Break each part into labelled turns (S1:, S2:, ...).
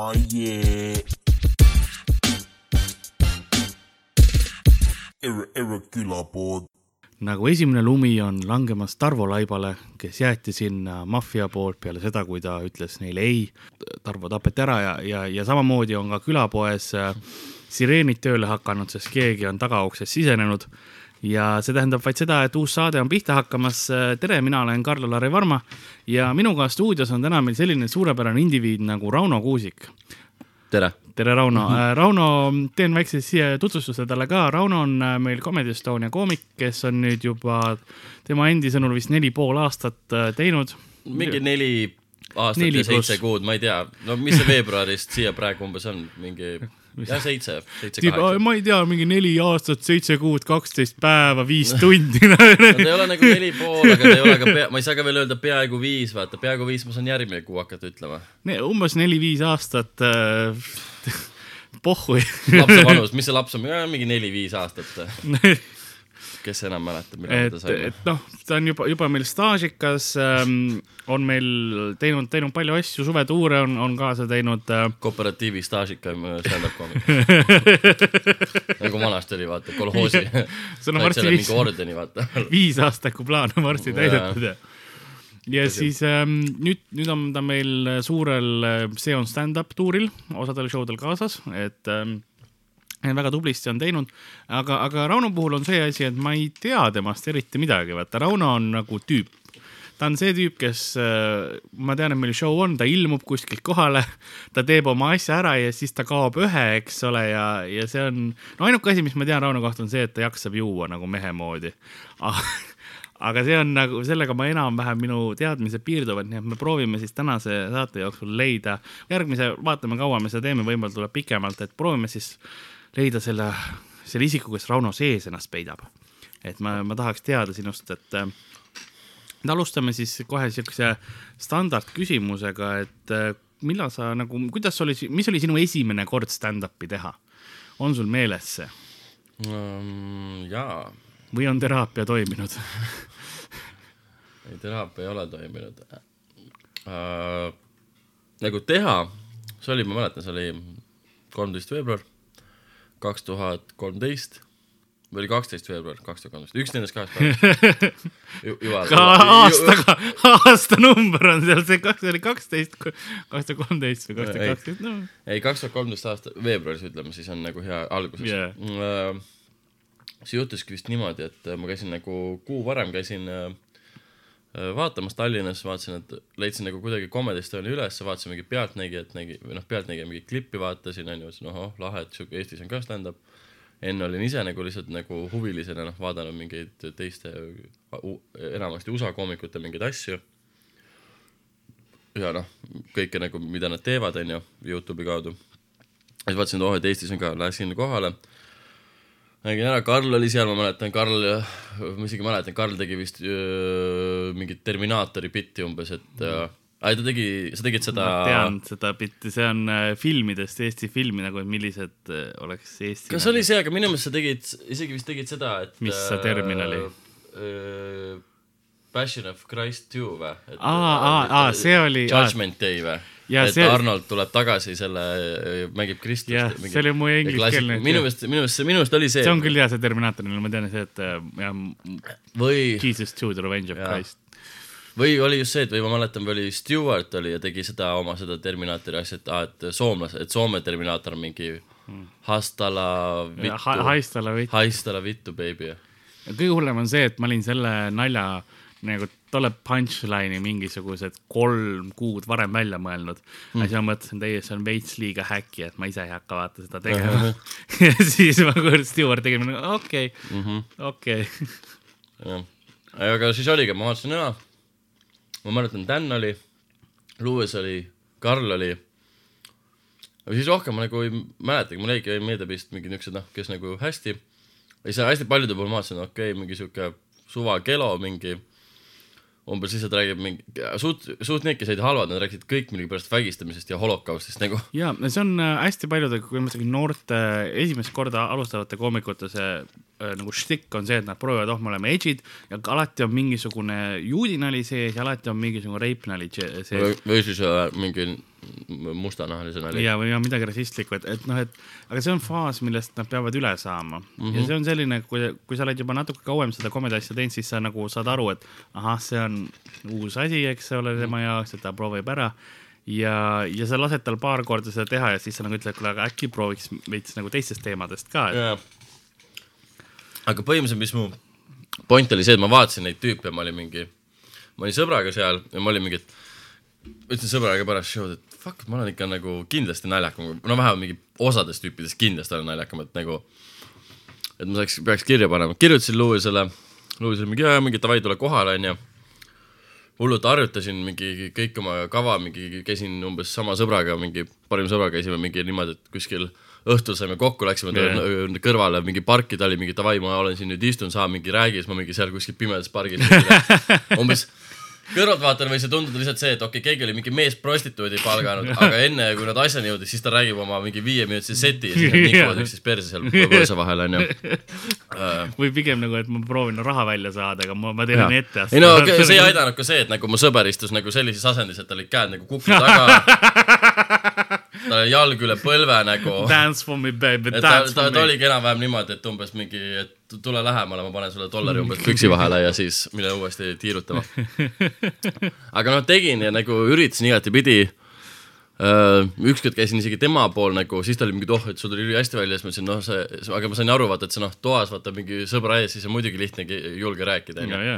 S1: Oh yeah. Erre, Erre külapood.
S2: nagu esimene lumi on langemas Tarvo Laibale, kes jäeti sinna maffia poolt peale seda, kui ta ütles neile ei. Tarvo tapeti ära ja, ja, ja samamoodi on ka külapoes äh, sireenid tööle hakanud, sest keegi on tagauksest sisenenud. Ja see tähendab vaid seda, et uus saade on pihta hakkamas. tere, mina olen Karl-Lari Varma ja minuga stuudios on täna meil selline suurepärane indiviid nagu Rauno Kuusik
S3: tere!
S2: tere, Rauno mm. -hmm. Rauno, teen väikse siia tutvustuse talle ka. Rauno on äh, meil Comedy Estonia koomik, kes on nüüd juba tema endi sõnul vist neli pool aastat äh, teinud.
S3: mingi neli aastat neli ja seitse kuud, ma ei tea, no mis see veebruarist siia praegu umbes on, mingi jah, seitse, seitse, kaheksa.
S2: ma ei tea, mingi neli aastat, seitse kuud, kaksteist päeva, viis tundi. No
S3: ta ei ole nagu neli pool, aga ta ei ole ka pea, ma ei saa ka veel öelda peaaegu viis, vaata, peaaegu viis ma saan järgmine kuu hakata ütlema.
S2: umbes neli-viis aastat äh, pohhui
S3: lapse vanus, mis see laps on, mingi neli-viis aastat kes enam mäletab, millal ta sai?
S2: et noh, ta on juba, juba meil staažikas ähm,, on meil teinud, teinud palju asju, suvetuure on, on kaasa teinud äh....
S3: kooperatiivi staažikam stand-up koomik. Nagu vanasti oli, vaata, kolhoosi.
S2: Sul on varsti
S3: viis, ordeni,
S2: viis aastaku plaan on varsti täidetud ja ja Tõsi. siis ähm, nüüd, nüüd on ta meil suurel äh, See on stand-up tuuril, osadel show del kaasas, et ähm, väga tublisti on teinud, aga, aga Rauno puhul on see asi, et ma ei tea temast eriti midagi, vaata Rauno on nagu tüüp. ta on see tüüp, kes, äh, ma tean, et meil show on, ta ilmub kuskilt kohale, ta teeb oma asja ära ja siis ta kaob ühe, eks ole, ja, ja see on, no ainuke asi, mis ma tean Rauno kohta on see, et ta jaksab juua nagu mehe moodi. Aga see on nagu, sellega ma enam-vähem minu teadmised piirduvad, nii et me proovime siis tänase saate jooksul leida, järgmise, vaatame, kaua me seda teeme, võib-olla tuleb pikemalt, et proovime siis leida selle, selle isiku, kes Rauno sees ennast peidab. et ma, ma tahaks teada sinust, et äh, alustame siis kohe siukse standardküsimusega, et äh, millal sa nagu, kuidas oli, mis oli sinu esimene kord stand-up'i teha? on sul meeles see
S3: um,? jaa.
S2: või on teraapia toiminud
S3: ei, teraapia ei ole toiminud uh,. nagu teha, see oli, ma mäletan, see oli kolmteist veebruar kaks tuhat kolmteist või oli kaksteist veebruar kaks tuhat kolmteist, üks nendest kahest päevast.
S2: Ka aastaga, aastanumber on seal see, kas see oli kaksteist, kaks tuhat kolmteist või kaks tuhat kaksteist, no.
S3: ei, kaks tuhat kolmteist aasta veebruaris ütleme, siis on nagu hea alguses. Yeah.. Äh, see juhtuski vist niimoodi, et ma käisin nagu kuu varem käisin Äh, vaatamas Tallinnas, vaatasin, et leidsin nagu kuidagi Comedy Estonia'i ülesse, vaatasin mingi Pealtnägijat, nägi, või noh, Pealtnägija mingit klippi vaatasin, onju, siis noh, oh lahe, et sihuke Eestis on ka stand-up. enne olin ise nagu lihtsalt nagu huvilisena noh, vaadanud mingeid teiste, enamasti USA koomikute mingeid asju. ja noh, kõike nagu, mida nad teevad, onju, Youtube'i kaudu. siis vaatasin, et oh, et Eestis on ka, läksin kohale nägin ära, Karl oli seal, ma mäletan, Karl, ma isegi mäletan, Karl tegi vist öö, mingit Terminaatori bitti umbes, et mm. ai, ta tegi, sa tegid seda.
S2: ma tean seda bitti, see on äh, filmidest, Eesti filmi nagu, et millised äh, oleks Eesti.
S3: kas nagu... oli see, aga minu meelest sa tegid, isegi vist tegid seda, et.
S2: mis see termin oli?
S3: Passion of Christ two või?
S2: aa, aa, aa, see oli.
S3: Judgment Day või? Et see... Arnold tuleb tagasi selle, mängib Kristust.
S2: jah, see oli mu ingliskeelne.
S3: minu meelest, minu meelest, minu meelest oli see.
S2: see on küll hea, see Terminaatoril, ma tean see, et äh, jah.
S3: või.
S2: Jesus to the revenge of ja. Christ.
S3: või oli just see, et või ma mäletan, või oli Stewart oli ja tegi seda oma seda Terminaatori asja, et aa, et soomlased, et Soome Terminaator on mingi hmm. Hastala
S2: vittu. Haistala vittu.
S3: Haistala vittu, baby.
S2: kõige hullem on see, et ma olin selle nalja nagu tolle punchline'i mingisugused kolm kuud varem välja mõelnud mm.. ja siis ma mõtlesin, teie, see on veits liiga häkki, et ma ise ei hakka vaata seda tegema ja siis ma kuulsin Stewart tegema, okei, mhm. okei.
S3: jah, aga siis oligi, ma vaatasin ära. ma mäletan, Dan oli, Lewis oli, Karl oli. aga siis rohkem ma nagu ei mäletagi, mul jäigi meelde vist mingid niuksed, noh, kes nagu hästi. ja siis hästi paljude puhul ma vaatasin, okei okay,, mingi sihuke suva Kelo mingi umbes lihtsalt räägib mingi, suht, suht need, kes olid halvad, nad rääkisid kõik millegipärast vägistamisest ja holokaustist nagu.
S2: ja see on äh, hästi paljude, kui ma ütlen noorte, esimest korda alustavate koomikute see äh, nagu štikk on see, et nad proovivad, oh, me oleme edge'id ja alati on mingisugune juudinali sees ja alati on mingisugune rape nali sees.
S3: või siis äh, mingi mustanahalise nali.
S2: ja, või ja midagi rassistlikku, et, et noh, et aga see on faas, millest nad peavad üle saama mm.
S3: Mhm.
S2: -hmm. ja see on selline, kui, kui sa oled juba natuke kauem seda komedi asja teinud, siis sa nagu saad aru, et ahah, see on uus asi, eks ole,
S3: Mhm.
S2: tema jaoks, et ta proovib ära. ja, ja sa lased tal paar korda seda teha ja siis sa nagu ütled, kuule, aga äkki prooviks veits nagu teistest teemadest ka, et
S3: aga põhimõtteliselt, mis mu point oli see, et ma vaatasin neid tüüpe ja ma olin mingi, ma olin sõbraga seal ja ma olin mingi, et ütlesin sõbrale ka pärast show'd, et fuck, ma olen ikka nagu kindlasti naljakam, no vähemalt mingi osadest tüüpidest kindlasti olen naljakam, et nagu et ma saaks, peaks kirja panema, kirjutasin Lewisele, Lewis oli mingi, jaa, mingi davai, tule kohale, onju. hullult harjutasin mingi kõik oma kava, mingi käisin umbes sama sõbraga, mingi parim sõbraga käisime mingi niimoodi, et kuskil õhtul saime kokku, läksime yeah. kõrvale mingi parki, ta oli mingi davai, ma olen siin nüüd istun, saa mingi räägi, siis ma mingi seal kuskil pimedas pargis umbes kõrvaltvaatajana võis see tunduda lihtsalt see, et okei okay,, keegi oli mingi meesprostituudi palganud, aga enne kui nad asjani jõudis, siis ta räägib oma mingi viieminutise seti ja siis nad nikuvad üksteist perse seal põõsa vahel onju.
S2: või pigem nagu, et ma proovin raha välja saada, aga ma, ma teen
S3: Jaa.
S2: ette.
S3: ei no okay, see ei aidanud ka see, et nagu mu sõber istus nagu sellises asendis, et tal olid käed nagu kuku taga. Tal oli jalg üle põlve nagu.
S2: Dance for me baby,
S3: et ta,
S2: dance
S3: ta,
S2: for
S3: ta
S2: me.
S3: oligi enam-vähem niimoodi, et umbes mingi, et tule lähemale, ma panen sulle dollari umbes püksi vahele ja siis mine uuesti tiirutama. aga noh, tegin ja nagu üritasin igatepidi. ükskord käisin isegi tema pool nagu, siis ta oli mingi, et oh, et sul tuli ülihästi välja, siis ma ütlesin, noh, see, aga ma sain aru, vaata, et see noh, toas vaata mingi sõbra ees, siis on muidugi lihtne julge rääkida,
S2: ja,
S3: onju.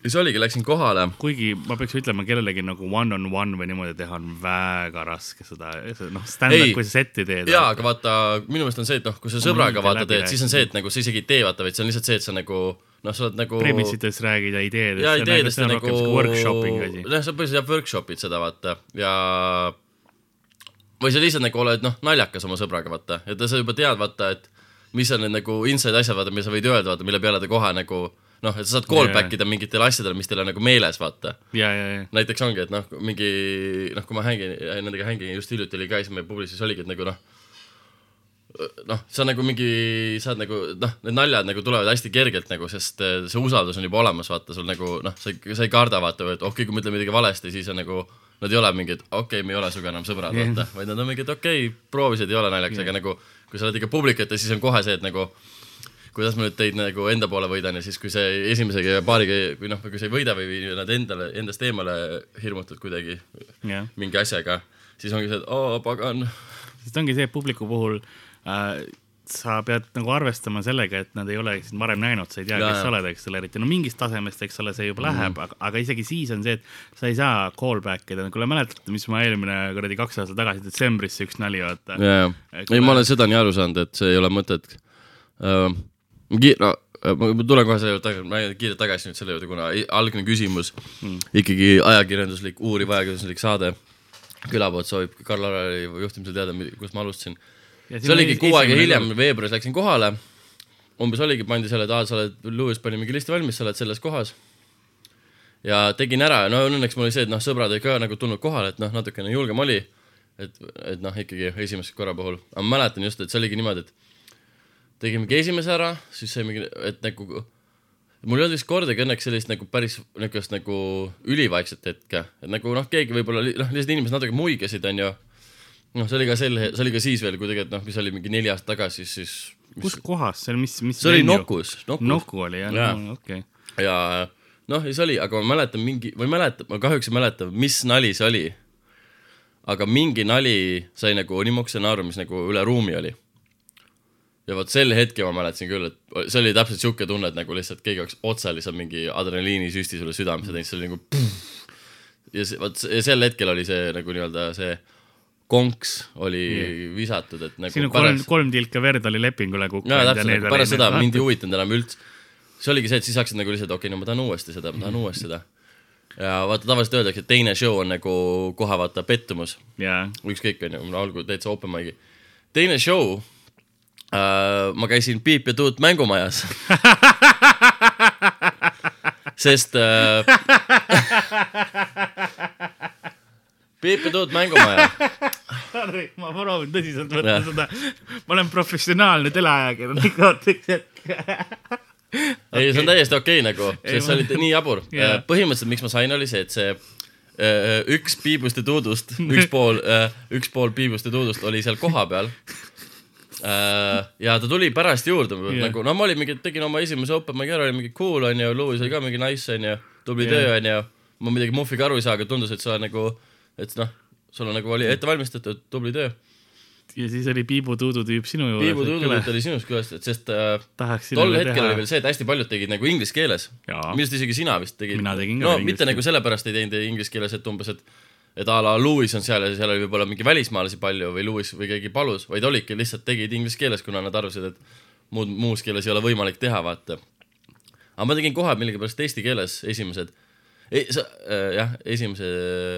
S2: ja,
S3: siis oligi, läksin kohale
S2: kuigi ma peaks ütlema, kellelegi nagu one on one või niimoodi teha on väga raske seda, noh, stand-up, kui sa setti teed.
S3: jaa, aga vaata, minu meelest on see, et noh, kui sa sõbraga vaata teed, siis on see, et nagu sa isegi ei tee, vaata, vaid see on lihtsalt see, et sa nagu noh, sa oled nagu
S2: premissidest räägid ja ideedest.
S3: ja ideedest
S2: see
S3: ja nagu
S2: workshopping asi.
S3: jah, sa põhiliselt jah, workshop'id seda vaata ja või sa lihtsalt nagu oled noh, naljakas oma sõbraga vaata ja ta, sa juba tead vaata, et mis on need nagu inside asjad, vaata, mida sa võid öelda, vaata, mille peale ta kohe nagu noh, et sa saad call back ida mingitele asjadele, mis teil on nagu meeles, vaata.
S2: Ja, ja, ja,
S3: näiteks ongi, et noh, mingi noh, kui ma hängin, nendega hängin just hiljuti oli ka, siis meie publis siis oligi, et nagu noh, noh, sa nagu mingi, saad nagu noh, need naljad nagu tulevad hästi kergelt nagu, sest eh, see usaldus on juba olemas, vaata sul nagu noh, sa ei, sa ei karda vaata, et okei okay,, kui ma ütlen midagi valesti, siis on nagu Nad ei ole mingid, okei okay,, me ei ole sinuga enam sõbrad, vaata, vaid nad on mingid, okei okay,, proovisid, ei ole naljakas, aga nagu kui sa oled ikka publik ette, siis on kohe see, et nagu kuidas ma nüüd teid nagu enda poole võidan ja siis, kui see esimesega ja paariga, kui noh, kui sa ei võida või või nad endale, endast eemale hirmutad kuidagi
S2: jah.
S3: mingi asjaga, siis ongi see, et oo pagan.
S2: sest ongi see, et publiku puhul äh, sa pead nagu arvestama sellega, et nad ei ole sind varem näinud, sa ei tea, kes sa oled, eks ole, eriti no mingist tasemest, eks ole, see juba läheb mm, -hmm. aga, aga isegi siis on see, et sa ei saa call back ida, kuule mäletate, mis ma eelmine kuradi kaks aastat tagasi detsembris see üks nali, vaata.
S3: jaa, ei ma olen seda nii aru saanud, et see ei ole mõtet uh,. No ma ma tulen kohe selle juurde tagasi, ma lähen kiirelt tagasi nüüd selle juurde, kuna algne küsimus mm., ikkagi ajakirjanduslik, uuriv ajakirjanduslik saade. külapood soovib Karl Alari juhtimisel teada, kust ma alustasin. see oligi kuu aega hiljem, veebruaris läksin kohale. umbes oligi, pandi selle, et aa, sa oled, Lewis pani mingi listi valmis, sa oled selles kohas. ja tegin ära ja no õnneks mul oli see, et noh, sõbrad olid ka nagu tulnud kohale, et noh, natukene julgem oli. et, et noh, ikkagi esimese korra puhul, aga ma mäletan just, et see oligi niimoodi, et tegimegi esimese ära, siis sai mingi, et nagu mul ei olnud vist kordagi õnneks sellist nagu päris niisugust nagu ülivaikset hetke, et nagu noh, keegi võib-olla noh, lihtsalt inimesed natuke muigasid, onju. noh, see oli ka sel, see oli ka siis veel, kui tegelikult noh, mis oli mingi neli aastat tagasi, siis mis,
S2: kus kohas, see oli, mis, mis
S3: see oli? Nokus, Nokus.
S2: Noku oli jah
S3: Jaa.
S2: no,, okei okay..
S3: ja noh, ja see oli, aga ma mäletan mingi, ma ei mäleta, ma kahjuks ei mäleta, mis nali see oli. aga mingi nali sai nagu nii mokse naeru, mis nagu üle ruumi oli. Ja vot sel hetkel ma mäletasin küll, et see oli täpselt sihuke tunne, et nagu lihtsalt keegi oleks otse lihtsalt mingi adrenaliinisüsti sulle südamesse teinud, see oli nagu ja see, vot sel hetkel oli see nagu nii-öelda see konks oli yeah. visatud, et nagu
S2: siin on kolm, kolm tilka verd oli lepingule kukkunud
S3: jaa, täpselt, nagu pärast seda mind ei huvitanud enam üldse. see oligi see, et siis hakkasid nagu lihtsalt, okei okay,, no ma tahan uuesti seda, ma tahan uuesti seda. ja vaata, tavaliselt öeldakse, et teine show on nagu kohe vaata pettumus,
S2: jaa,
S3: ükskõik on ju, mul algul täitsa open mic'i. teine show ma käisin Piip ja Tuut mängumajas. sest äh, Piip ja Tuut mängumaja
S2: Harri, ma proovin tõsiselt võtta
S3: Jah.
S2: seda, ma olen professionaalne teleajakirjanik, ootaks hetk.
S3: ei, see on täiesti okei okay, nagu, sest see
S2: ma-
S3: oli nii jabur yeah.. põhimõtteliselt, miks ma sain, oli see, et see üks Piibust ja Tuudust, üks pool, üks pool Piibust ja Tuudust oli seal kohapeal. Ja ta tuli pärast juurde yeah. nagu, no ma olin mingi, tegin oma esimese open mic'i ära, oli mingi cool onju, Louis oli ka mingi nice onju, tubli
S2: Jah.
S3: töö onju. ma midagi Muffiga aru ei saa, aga tundus, et sa nagu, et noh, sul on nagu oli ette valmistatud, tubli töö.
S2: ja siis oli Piibu Tuudu tüüp sinu juures.
S3: Piibu Tuudult oli sinust küljest, et sest äh, tol hetkel oli veel see, et hästi paljud tegid nagu inglise keeles. Minu arust isegi sina vist tegid.
S2: Mina tegin ka
S3: no mitte nagu sellepärast ei teinud inglise keeles, et umbes, et et a la Louis on seal ja seal oli võib-olla mingi välismaalasi palju või Louis või keegi palus, vaid olidki lihtsalt tegid inglise keeles, kuna nad arvasid, et muud, muus keeles ei ole võimalik teha, vaata. aga ma tegin kohe millegipärast eesti keeles esimesed, sa äh, jah, esimese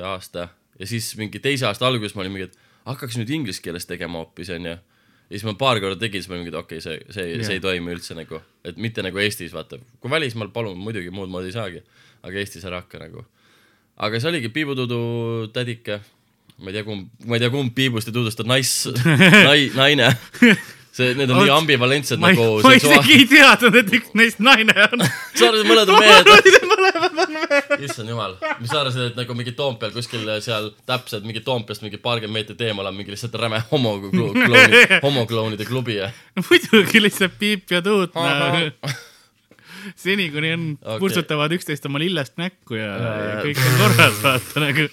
S3: aasta ja siis mingi teise aasta alguses ma olin mingi, et hakkaks nüüd inglise keeles tegema hoopis, onju. ja siis ma paar korda tegin, siis ma olin mingi, et okei okay,, see, see yeah., see ei toimi üldse nagu, et mitte nagu Eestis, vaata. kui välismaal, palun, muidugi muud moodi ei saagi, aga Eestis ära hakka nagu. Aga see oligi Piibutudu tädike, ma ei tea, kumb, ma ei tea, kumb Piibust ja Tudust on nais-, nai-, naine. see, need on nii
S2: Oot,
S3: ambivalentsed
S2: ma
S3: nagu
S2: ma isegi ei teadnud, et üks neist naine on.
S3: sa arvasid, mõned on mehed?
S2: mõlemad on mehed.
S3: issand jumal, mis sa arvasid, et nagu mingi Toompeal kuskil seal täpselt mingi Toompeast mingi paarkümmend meetrit eemal on mingi lihtsalt räme homoklouni, homoklounide klubi ja
S2: no muidugi lihtsalt Piip ja Tuut
S3: Ahah.
S2: no.. seni, kuni on okay., purtsutavad üksteist oma lillest näkku ja, ja,
S3: ja.
S2: kõik on korras, vaata nagu.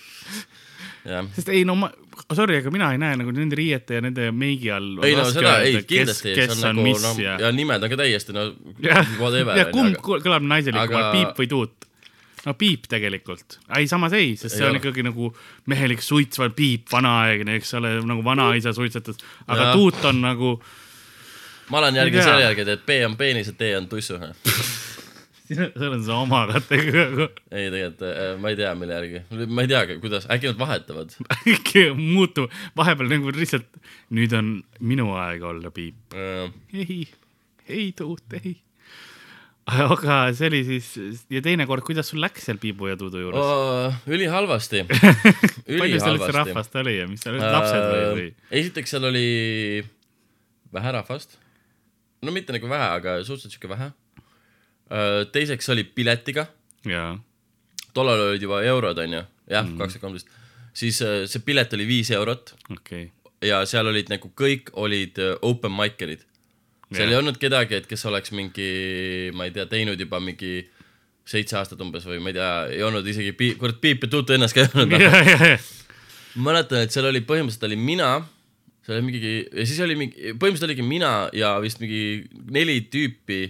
S2: sest ei no ma, sorry, aga mina ei näe nagu nende riiete ja nende meigi all.
S3: ei no seda, ei kindlasti,
S2: kes, on, on mis
S3: no,
S2: ja,
S3: ja nimed on ka täiesti no whatever
S2: ja kumb
S3: aga...
S2: kõlab naiselikumalt
S3: aga-
S2: Piip või Tuut? no Piip tegelikult, ei samas ei, sest see
S3: Ei
S2: on
S3: ole.
S2: ikkagi nagu mehelik suitsval Piip, vanaaegne, eks ole, nagu vanaisa suitsetas, aga ja. Tuut on nagu,
S3: ma olen järgi selle järgi, et P on peenis ja T on tussu.
S2: seal on see oma kategooria,
S3: ei tegelikult äh, ma ei tea, mille järgi, ma ei teagi, kuidas, äkki nad vahetavad.
S2: muutub, vahepeal nagu lihtsalt, nüüd on minu aeg olla Piip. ei, ei Tuut, ei. aga see oli siis, ja teine kord, kuidas sul läks seal Piibu ja Tuudu juures oh,?
S3: ülihalvasti,
S2: palju seal üldse rahvast oli ja mis seal olid, lapsed või, või?
S3: esiteks seal oli vähe rahvast, no mitte nagu vähe, aga suhteliselt sihuke vähe. teiseks oli piletiga, tollal olid juba eurod onju, jah mm., kaks tuhat kolmteist, siis äh, see pilet oli viis eurot
S2: okay..
S3: ja seal olid nagu kõik olid äh, open mic'erid. seal
S2: Jah.
S3: ei olnud kedagi, et kes oleks mingi, ma ei tea, teinud juba mingi seitse aastat umbes või ma ei tea, ei olnud isegi pi-, kurat, Piip ja Tuut ennast ka ei olnud. mäletan, et seal oli põhimõtteliselt oli mina, seal oli mingi ja siis oli mingi, põhimõtteliselt oligi mina ja vist mingi neli tüüpi,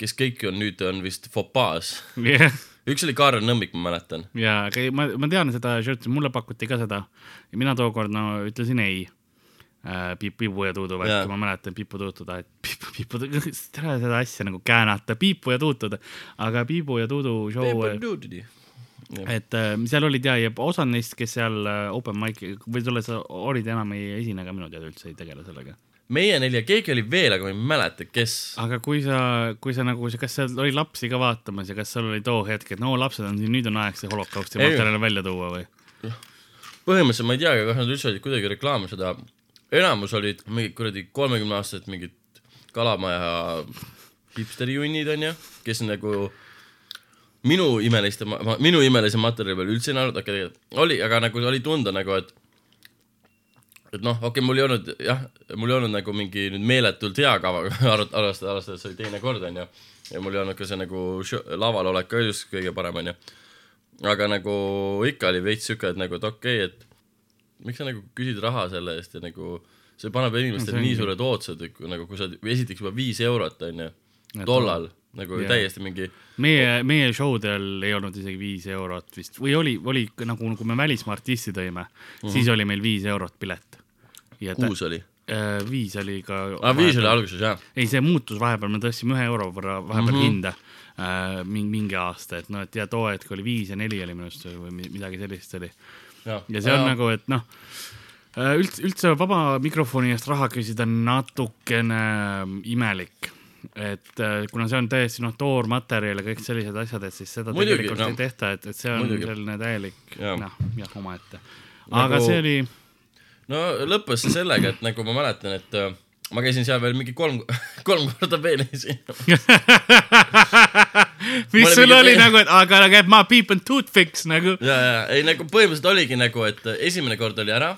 S3: kes kõik on nüüd on vist Fopaas.
S2: ja,
S3: üks oli Kaarel Nõmmik, ma mäletan.
S2: ja, aga ei, ma, ma tean seda shirt'i, mulle pakuti ka seda ja mina tookord no ütlesin ei äh,. Piip, Piipu ja Tuudu värki, ma mäletan Piipu Tuutu tahet, Piipu, Piipu, tere seda asja nagu käänata, Piipu ja Tuutu, aga Piipu ja Tuudu show, et äh, seal olid ja, ja osad neist, kes seal äh, open mic'i või sulle sa olid enam ei esine ka minu teada üldse ei tegele sellega.
S3: meie neli ja keegi oli veel, aga ma ei mäleta, kes.
S2: aga kui sa, kui sa nagu, kas seal oli lapsi ka vaatamas ja kas seal oli too hetk, et no lapsed on siin, nüüd on aeg see holokausti materjal välja tuua või?
S3: põhimõtteliselt ma ei teagi, kas nad üldse olid kuidagi reklaami seda, enamus olid mingid kuradi kolmekümne aastased mingid kalamaja hipsterijunnid onju, kes nagu minu imeliste, minu imelise materjali peal üldse ei naernud, okei tegelikult oli, aga nagu oli tunda nagu, et et noh, okei okay,, mul ei olnud jah, mul ei olnud nagu mingi nüüd meeletult hea kava, arvestades, arvestades, et see oli teine kord onju. ja mul ei olnud ka see nagu laval olek ka just kõige parem onju. aga nagu ikka oli veits siuke, et nagu, et okei okay,, et miks sa nagu küsid raha selle eest ja nagu see paneb inimestele nii suured ootused, nagu kui sa esiteks juba viis eurot onju,
S2: Et
S3: tollal nagu yeah. täiesti mingi
S2: meie, meie show del ei olnud isegi viis eurot vist või oli, oli nagu, kui me välismaa artisti tõime mm, -hmm. siis oli meil viis eurot pilet. ja
S3: kuus oli.
S2: äh, viis oli ka.
S3: aa, viis oli alguses jah.
S2: ei, see muutus vahepeal, me tõstsime ühe euro võrra vahepeal mm. -hmm. hinda äh, mingi, mingi aasta, et noh, et ja too hetk oli viis ja neli oli minu arust või mi- midagi sellist oli.
S3: ja,
S2: ja see on nagu, et noh, üldse, üldse vaba mikrofoni eest raha küsida on natukene imelik. Et äh, kuna see on täiesti noh, toormaterjal ja kõik sellised asjad, et siis seda
S3: Muidugi,
S2: tegelikult
S3: no.
S2: ei tehta, et, et see on
S3: Muidugi.
S2: selline täielik
S3: Jaa.
S2: noh, jah, omaette. aga
S3: Nagu-
S2: see oli,
S3: no lõppes see sellega, et nagu ma mäletan, et äh, ma käisin seal veel mingi kolm, kolm korda veel esin.
S2: mis sul oli
S3: mingi-
S2: nagu, et aga käib ma peep and toothfix nagu.
S3: ja, ja ei nagu põhimõtteliselt oligi nagu, et esimene kord oli ära.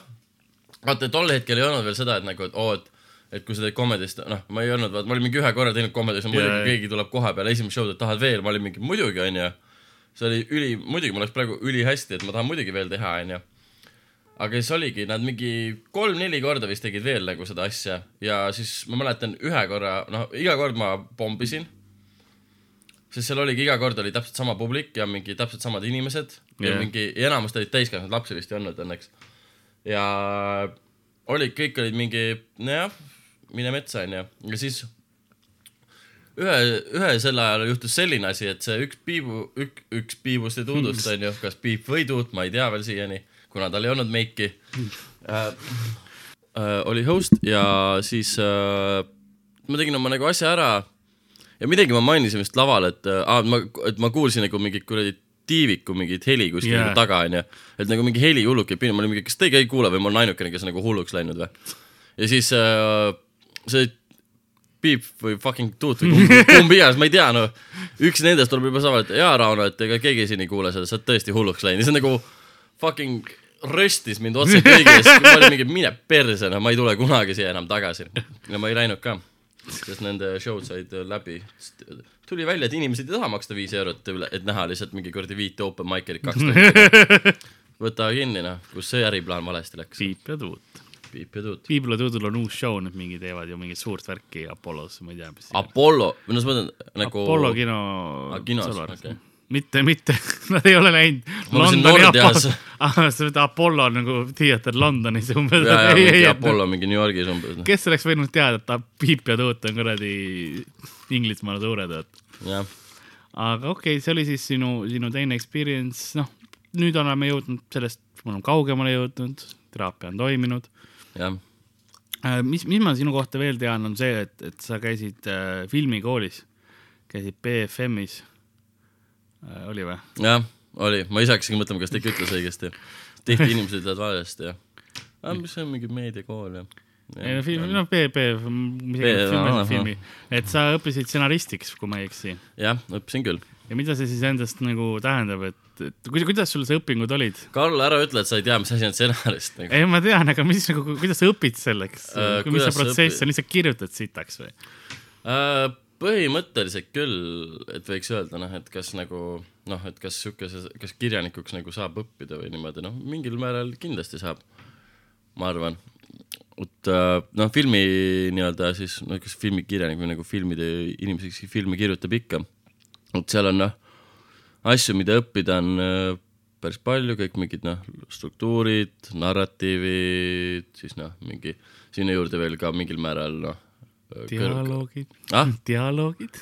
S3: vaata, tol hetkel ei olnud veel seda, et nagu, et oo, et, et kui sa teed komedist, noh, ma ei olnud, vaata, ma olin mingi ühe korra teinud komedis ja muidugi
S2: Jaa.
S3: keegi tuleb koha peale esimest show'd, et tahad veel, ma olin mingi muidugi, onju. see oli üli, muidugi mul läks praegu ülihästi, et ma tahan muidugi veel teha, onju. aga siis oligi, nad mingi kolm-neli korda vist tegid veel nagu seda asja ja siis ma mäletan ühe korra, noh, iga kord ma pommisin sest seal oligi iga kord oli täpselt sama publik ja mingi täpselt samad inimesed ja
S2: Jah.
S3: mingi ja enamus olid täiskasvanud lapsi vist ei olnud õnneks ja olid kõik olid mingi nojah mine metsa onju. Ja siis ühe ühe sel ajal juhtus selline asi et see üks piibu ük, üks piibust ja tuudust onju. Kas piip või tuut ma ei tea veel siiani kuna tal ei olnud meiki. Äh, äh, oli host ja siis äh, ma tegin oma nagu asja ära. Ja midagi ma mainisin vist laval, et äh, ma, et ma kuulsin nagu mingit kuradi tiiviku mingit heli kuskil yeah. nagu taga onju, et nagu mingi heli hullult käib pinna, ma olin mingi, kas teie ka ei kuule või ma olen ainukene, kes on nagu hulluks läinud või? ja siis äh, see piip või fucking tuut või kumb, kumb iganes, ma ei tea noh, üks nendest tuleb juba sama, et jaa, Rauno, et ega keegi siin ei kuule seda, sa oled tõesti hulluks läinud ja see on nagu fucking röstis mind otse kõigi ees, ma olin mingi mine perse, noh, ma ei tule kunagi siia enam tagasi. ja ma ei läinud ka, sest nende show'd said läbi. tuli välja, et inimesed ei taha maksta viis eurot, et näha lihtsalt mingi kuradi viite open mic'erit kaks tundi. võta kinni noh, kus see äriplaan valesti läks.
S2: piip ja tuut.
S3: Ja
S2: Tuudul on uus show, nüüd mingi teevad ju mingit suurt värki Apollos, ma ei tea, mis.
S3: Apollo, no ma mõtlen nagu.
S2: Apollo kino
S3: Ah, kinos, okei.
S2: mitte, mitte, nad ei ole läinud
S3: Ma mõtlesin
S2: Londoni
S3: Nordias.
S2: Apollo, sa mõtled Apollo nagu teater Londonis umbes.
S3: ja, ja mingi Apollo mingi New Yorgis umbes.
S2: kes oleks võinud teada, et Tuut on kuradi Inglismaal suured, et
S3: jah,
S2: aga okei okay,, see oli siis sinu, sinu teine experience, noh, nüüd oleme jõudnud sellest, me oleme kaugemale jõudnud, teraapia on toiminud.
S3: jah,
S2: mis, mis ma sinu kohta veel tean, on see, et, et sa käisid äh, filmikoolis, käisid BFM-is äh,, oli või?
S3: jah, oli, ma ise hakkasingi mõtlema, kas ta ikka ütles õigesti. tihti inimesed ütlevad valesti ja, mis see on mingi meediakool ja.
S2: ei no film, noh, B, B, mis iganes filmi, et sa õppisid stsenaristiks, kui ma ei eksi.
S3: jah, õppisin küll.
S2: ja mida see siis endast nagu tähendab, et, et kuidas, kuidas sul see õpingud olid?
S3: Karl, ära ütle, et sa ei tea, mis asi on stsenarist nagu..
S2: ei, ma tean, aga mis nagu, kuidas sa õpid selleks uh,, mis see protsess
S3: õpid?
S2: on, lihtsalt kirjutad sitaks või?
S3: Äh, põhimõtteliselt küll, et võiks öelda noh, et kas nagu noh, et kas siukese, kas kirjanikuks nagu saab õppida või niimoodi, noh, mingil määral kindlasti saab, ma arvan. et äh, noh, filmi nii-öelda siis, no kas filmikirjanik või nagu filmide inimesi, kes filmi kirjutab ikka, et seal on noh, asju, mida õppida on äh, päris palju, kõik mingid noh, struktuurid, narratiivid, siis noh, mingi sinna juurde veel ka mingil määral noh,
S2: dialoogid
S3: ah?,
S2: dialoogid.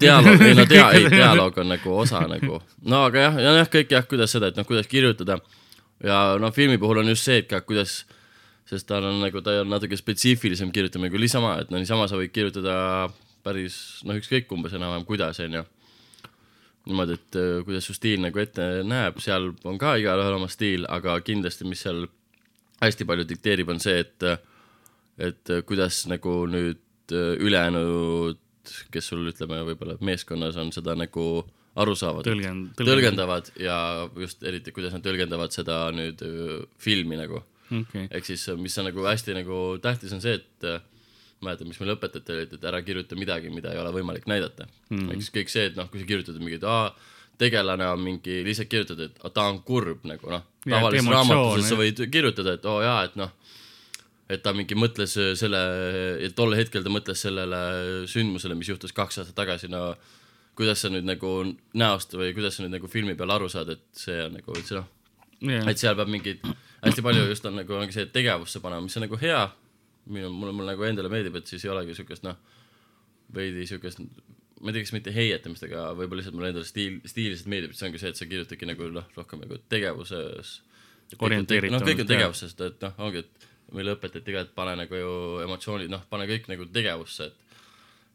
S3: dialoog, ei no dia-, ei dialoog on nagu osa nagu, no aga jah, ja jah, kõik jah, kuidas seda, et noh, kuidas kirjutada ja noh, filmi puhul on just see, et ka kuidas, sest tal on nagu, ta on natuke spetsiifilisem kirjutamine kui niisama, et no niisama sa võid kirjutada päris noh, ükskõik umbes enam-vähem kuidas, onju. niimoodi, et äh, kuidas su stiil nagu ette näeb, seal on ka igalühel oma stiil, aga kindlasti, mis seal hästi palju dikteerib, on see, et et äh, kuidas nagu nüüd äh, ülejäänud, kes sul ütleme, võib-olla meeskonnas on seda nagu aru saavad,
S2: tõlgend-,
S3: tõlgendavad ja just eriti, kuidas nad tõlgendavad seda nüüd öö, filmi nagu.
S2: okei,
S3: ehk siis, mis on nagu hästi nagu tähtis, on see, et äh, mäletan, mis meile õpetati, olid, et ära kirjuta midagi, mida ei ole võimalik näidata mm.. ehk siis kõik see, et noh, kui sa kirjutad mingit, aa, tegelane on mingi, lihtsalt kirjutad, et ta on kurb nagu noh, tavalises raamatuses sa võid kirjutada, et oo oh, jaa, et noh, et ta mingi mõtles selle, et tol hetkel ta mõtles sellele sündmusele, mis juhtus kaks aastat tagasi, no kuidas sa nüüd nagu näost või kuidas sa nüüd nagu filmi peal aru saad, et see on nagu, et see noh, et seal peab mingid, hästi palju just on nagu ongi see tegevusse panema, mis on nagu hea. minu, mulle, mulle nagu endale meeldib, et siis ei olegi siukest noh, veidi siukest, ma ei tea, kas mitte heietamist, aga võib-olla lihtsalt mulle endale stiil, stiililiselt meeldib, et see ongi see, et sa kirjutadki nagu noh, rohkem nagu tegevuses.
S2: Orienteeritumalt,
S3: noh, kõik on tegevuses, et noh, ongi, et meile õpetati ka, et pane nagu ju emotsioonid, noh, pane kõik nagu tegevusse, et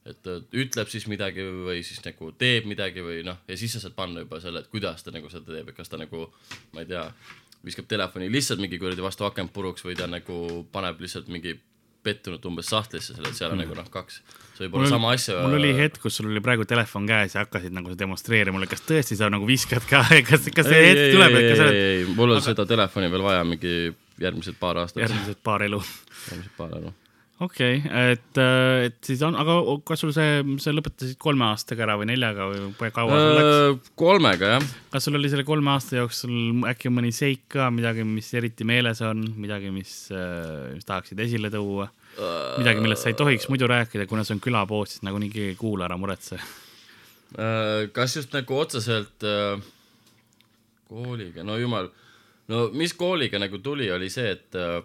S3: et ütleb siis midagi või siis nagu teeb midagi või noh, ja siis sa saad panna juba selle, et kuidas ta nagu seda teeb, et kas ta nagu, ma ei tea, viskab telefoni lihtsalt mingi kuradi vastu akent puruks või ta nagu paneb lihtsalt mingi pettunud umbes sahtlisse selle, et seal on nagu noh, kaks. see võib olla sama asja.
S2: mul oli hetk, kus sul oli praegu telefon käes ja hakkasid nagu demonstreerima mulle, kas tõesti sa nagu viskad ka, kas, kas see hetk tuleb, et kas sa oled
S3: ei, mul on seda telefoni veel vaja mingi järgmised paar aastat,
S2: järgmised paar elu
S3: järgmised paar elu.
S2: Okei okay,, et, et siis on, aga kas sul see, sa lõpetasid kolme aastaga ära või neljaga või kaua sul läks?
S3: Äh, kolmega jah,
S2: kas sul oli selle kolme aasta jooksul äkki mõni seik ka, midagi, mis eriti meeles on, midagi, mis, mis tahaksid esile tuua? midagi, millest sa ei tohiks muidu rääkida, kuna see on külapood, siis nagunii keegi ei kuula, ära muretse.
S3: Äh, kas just nagu otseselt äh, kooliga, no jumal, no mis kooliga nagu tuli, oli see, et äh,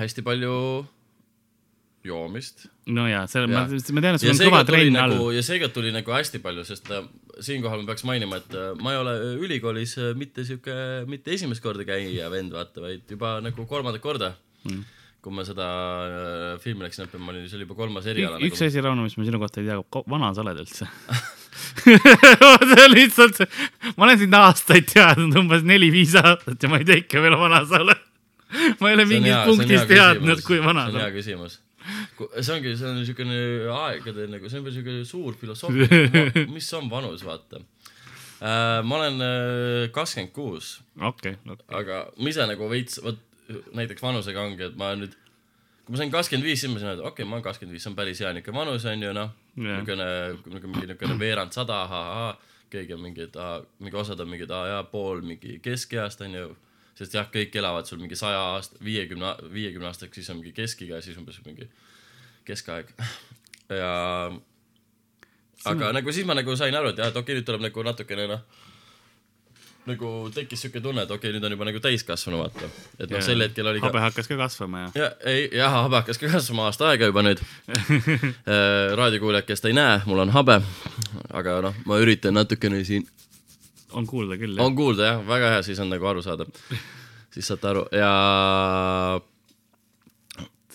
S3: hästi palju joomist
S2: no ja, selle, ma
S3: Jaa.
S2: ma tean, et sul on kõva trenn all
S3: nagu, ja seega tuli nagu hästi palju, sest äh, siinkohal ma peaks mainima, et äh, ma ei ole ülikoolis äh, mitte sihuke, mitte esimest korda käija vend, vaata, vaid juba nagu kolmandat korda mm.. kui ma seda äh, filmi läksin õppima, ma olin, see oli juba kolmas eriala
S2: üks
S3: nagu.
S2: asi, Rauno, mis ma sinu kohta ei tea, vana sa oled üldse see on lihtsalt see, ma olen sind aastaid teadnud, umbes neli-viis aastat ja ma ei tea ikka veel, vana sa oled. ma ei ole
S3: See on
S2: mingist
S3: see on
S2: punktist teadnud kui vana
S3: see
S2: sa
S3: on hea küsimus. See ongi, see on niisugune aegade nagu, see on niisugune suur filosoofia, mis on vanus, vaata? Uh,. ma olen kakskümmend kuus,
S2: okei,
S3: aga ma ise nagu veits, vot näiteks vanusega ongi, et ma nüüd, kui ma sain kakskümmend viis, siis ma sain, et okei okay,, ma olen kakskümmend viis, see on päris hea niisugune vanus on ju noh,
S2: Jah.
S3: niisugune, mingi niisugune veerand sada, ahah, keegi on mingi, et aa, mingi osad on mingid, aa jaa, pool mingi keskeast on ju, sest jah, kõik elavad sul mingi saja aasta, viiekümne, viiekümne aastaseks, siis on mingi keskiga ja siis umbes mingi keskaeg ja aga nagu siis ma nagu sain aru, et jah, et okei okay,, nüüd tuleb nagu natukene noh, nagu tekkis siuke tunne, et okei okay,, nüüd on juba nagu täiskasvanu, vaata. et noh, sel hetkel oli ka
S2: habe hakkas ka kasvama ja.
S3: ja ei, jah, habe hakkas ka kasvama aasta aega juba nüüd. raadiokuulajad, kes te ei näe, mul on habe, aga noh, ma üritan natukene siin,
S2: on kuulda küll, jah.
S3: on kuulda jah, väga hea, siis on nagu aru saada. siis saate aru ja